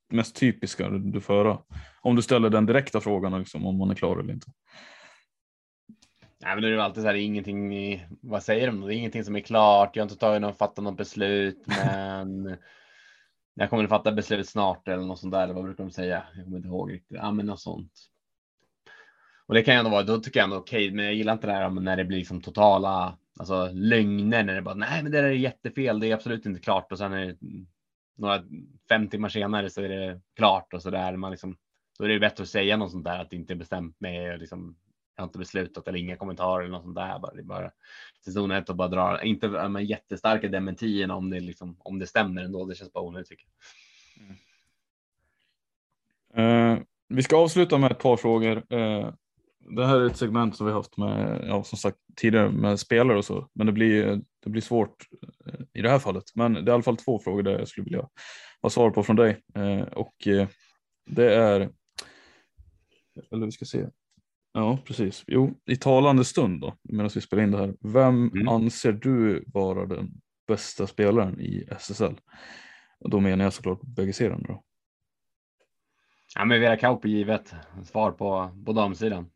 mest typiska du får höra? Om du ställer den direkta frågan liksom, om man är klar eller inte. Nej, men det är alltid så här, ingenting, vad säger de? Det är ingenting som är klart. Jag har inte tagit någon, fattat något beslut, men jag kommer att fatta beslut snart eller något sånt där. Eller vad brukar de säga? Jag kommer inte ihåg riktigt. Ja, men något sånt. Och det kan ju ändå vara, då tycker jag ändå okej, okay, men jag gillar inte det här när det blir liksom totala, alltså lögner när det bara, nej, men det där är jättefel. Det är absolut inte klart och sen är det några fem timmar senare så är det klart och så där. Man liksom, då är det bättre att säga något sånt där att det inte är bestämt med liksom jag har inte beslutat eller inga kommentarer eller något sånt där. Bara, det är bara säsonett och bara dra, inte men jättestarka dementierna om det liksom, om det stämmer ändå. Det känns bara onödigt tycker jag. Mm. Eh, vi ska avsluta med ett par frågor. Eh, det här är ett segment som vi haft med, ja, som sagt tidigare med spelare och så, men det blir, det blir svårt eh, i det här fallet. Men det är i alla fall två frågor där jag skulle vilja ha svar på från dig eh, och eh, det är, eller vi ska se, Ja, precis. Jo, i talande stund då, medan vi spelar in det här. Vem mm. anser du vara den bästa spelaren i SSL? Och då menar jag såklart bägge serierna då. Ja, men Vera Kauppi givet svar på, på damsidan.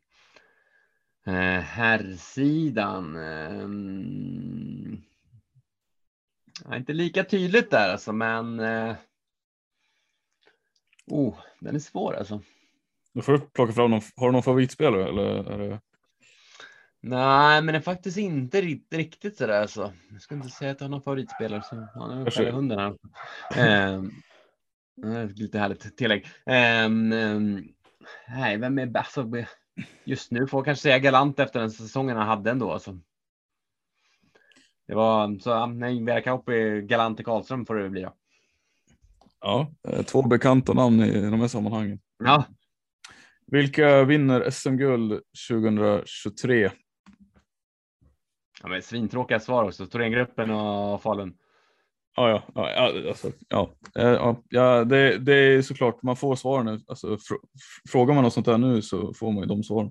Eh, herrsidan. Eh, inte lika tydligt där alltså, men. Eh, oh, den är svår alltså. Du får plocka fram någon, har du någon favoritspelare eller? Är det... Nej, men det är faktiskt inte riktigt, riktigt sådär så. Jag ska inte säga att jag har någon favoritspelare så han är väl hunden här. eh, lite härligt tillägg. Eh, nej, vem är bäst? Alltså, just nu får jag kanske säga galant efter den säsongen han hade ändå. Alltså. Det var så, nej, galant i Karlström får det bli då. Ja, eh, två bekanta namn i de här sammanhangen. Ja, vilka vinner SM-guld 2023? Ja, men svintråkiga svar också. Thorengruppen och Falun. Ja, ja, ja, alltså, ja, ja, ja det, det är såklart man får svaren. Alltså, fr frågar man något sånt där nu så får man ju de svaren.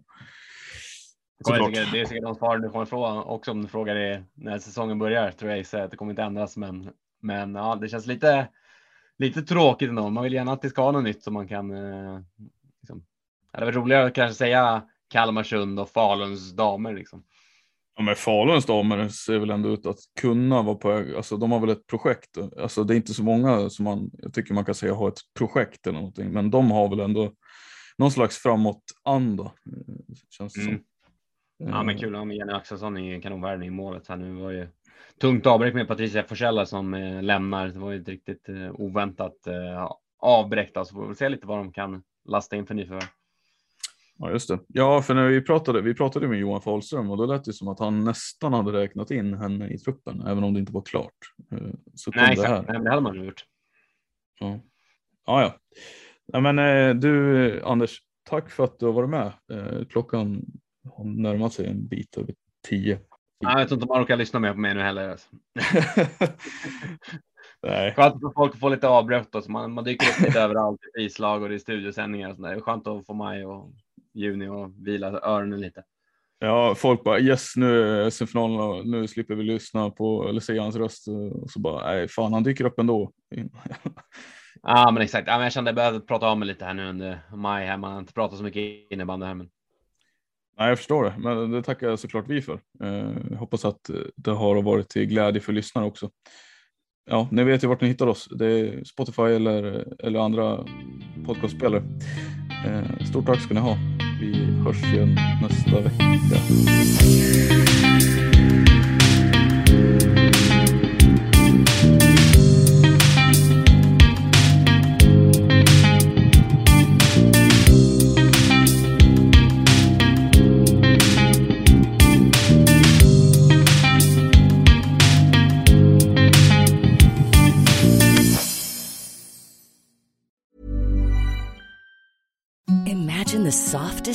Det är, det är säkert de svaren du kommer få också om du frågar det när säsongen börjar tror jag. Så det kommer inte ändras, men, men ja, det känns lite, lite tråkigt ändå. Man vill gärna att det ska vara något nytt som man kan eh, det var roligare att kanske säga Kalmarsund och Faluns damer liksom. Ja, men Faluns damer ser väl ändå ut att kunna vara på Alltså, de har väl ett projekt. Alltså, det är inte så många som man, jag tycker man kan säga har ett projekt eller någonting, men de har väl ändå någon slags framåt-anda. Eh, känns det mm. som. Ja, men kul. Ja, Jenny Axelsson i kanonvärden i målet här nu var ju tungt avbräck med Patricia Forsella som eh, lämnar. Det var ju ett riktigt eh, oväntat eh, avbräck. Så får vi se lite vad de kan lasta in för nyförvärv. Ja, just det. Ja, för när vi pratade, vi pratade med Johan Fahlström och då lät det som att han nästan hade räknat in henne i truppen, även om det inte var klart. Eh, så Nej, exakt. Det, här. det hade man gjort. Ja, ja. ja. ja men eh, du, Anders, tack för att du har varit med. Eh, klockan har närmat sig en bit över tio. Jag vet inte om man orkar lyssna mer på mig nu heller. Alltså. Nej. Skönt för folk att få lite avbrott. Alltså man, man dyker upp lite överallt i islag och är studiosändningar. Och sådär. Det är skönt att få maj och juni och vila öronen lite. Ja, folk bara yes nu är SM-finalen och nu slipper vi lyssna på eller se hans röst och så bara nej fan han dyker upp ändå. ja men exakt, ja, men jag kände att jag behövde prata om mig lite här nu under maj här. Man har inte pratat så mycket innebandy här men. Nej, jag förstår det, men det tackar såklart vi för. Eh, hoppas att det har varit till glädje för lyssnare också. Ja, ni vet ju vart ni hittar oss. Det är Spotify eller, eller andra podcastspelare. Eh, stort tack ska ni ha. Vi hörs igen nästa vecka.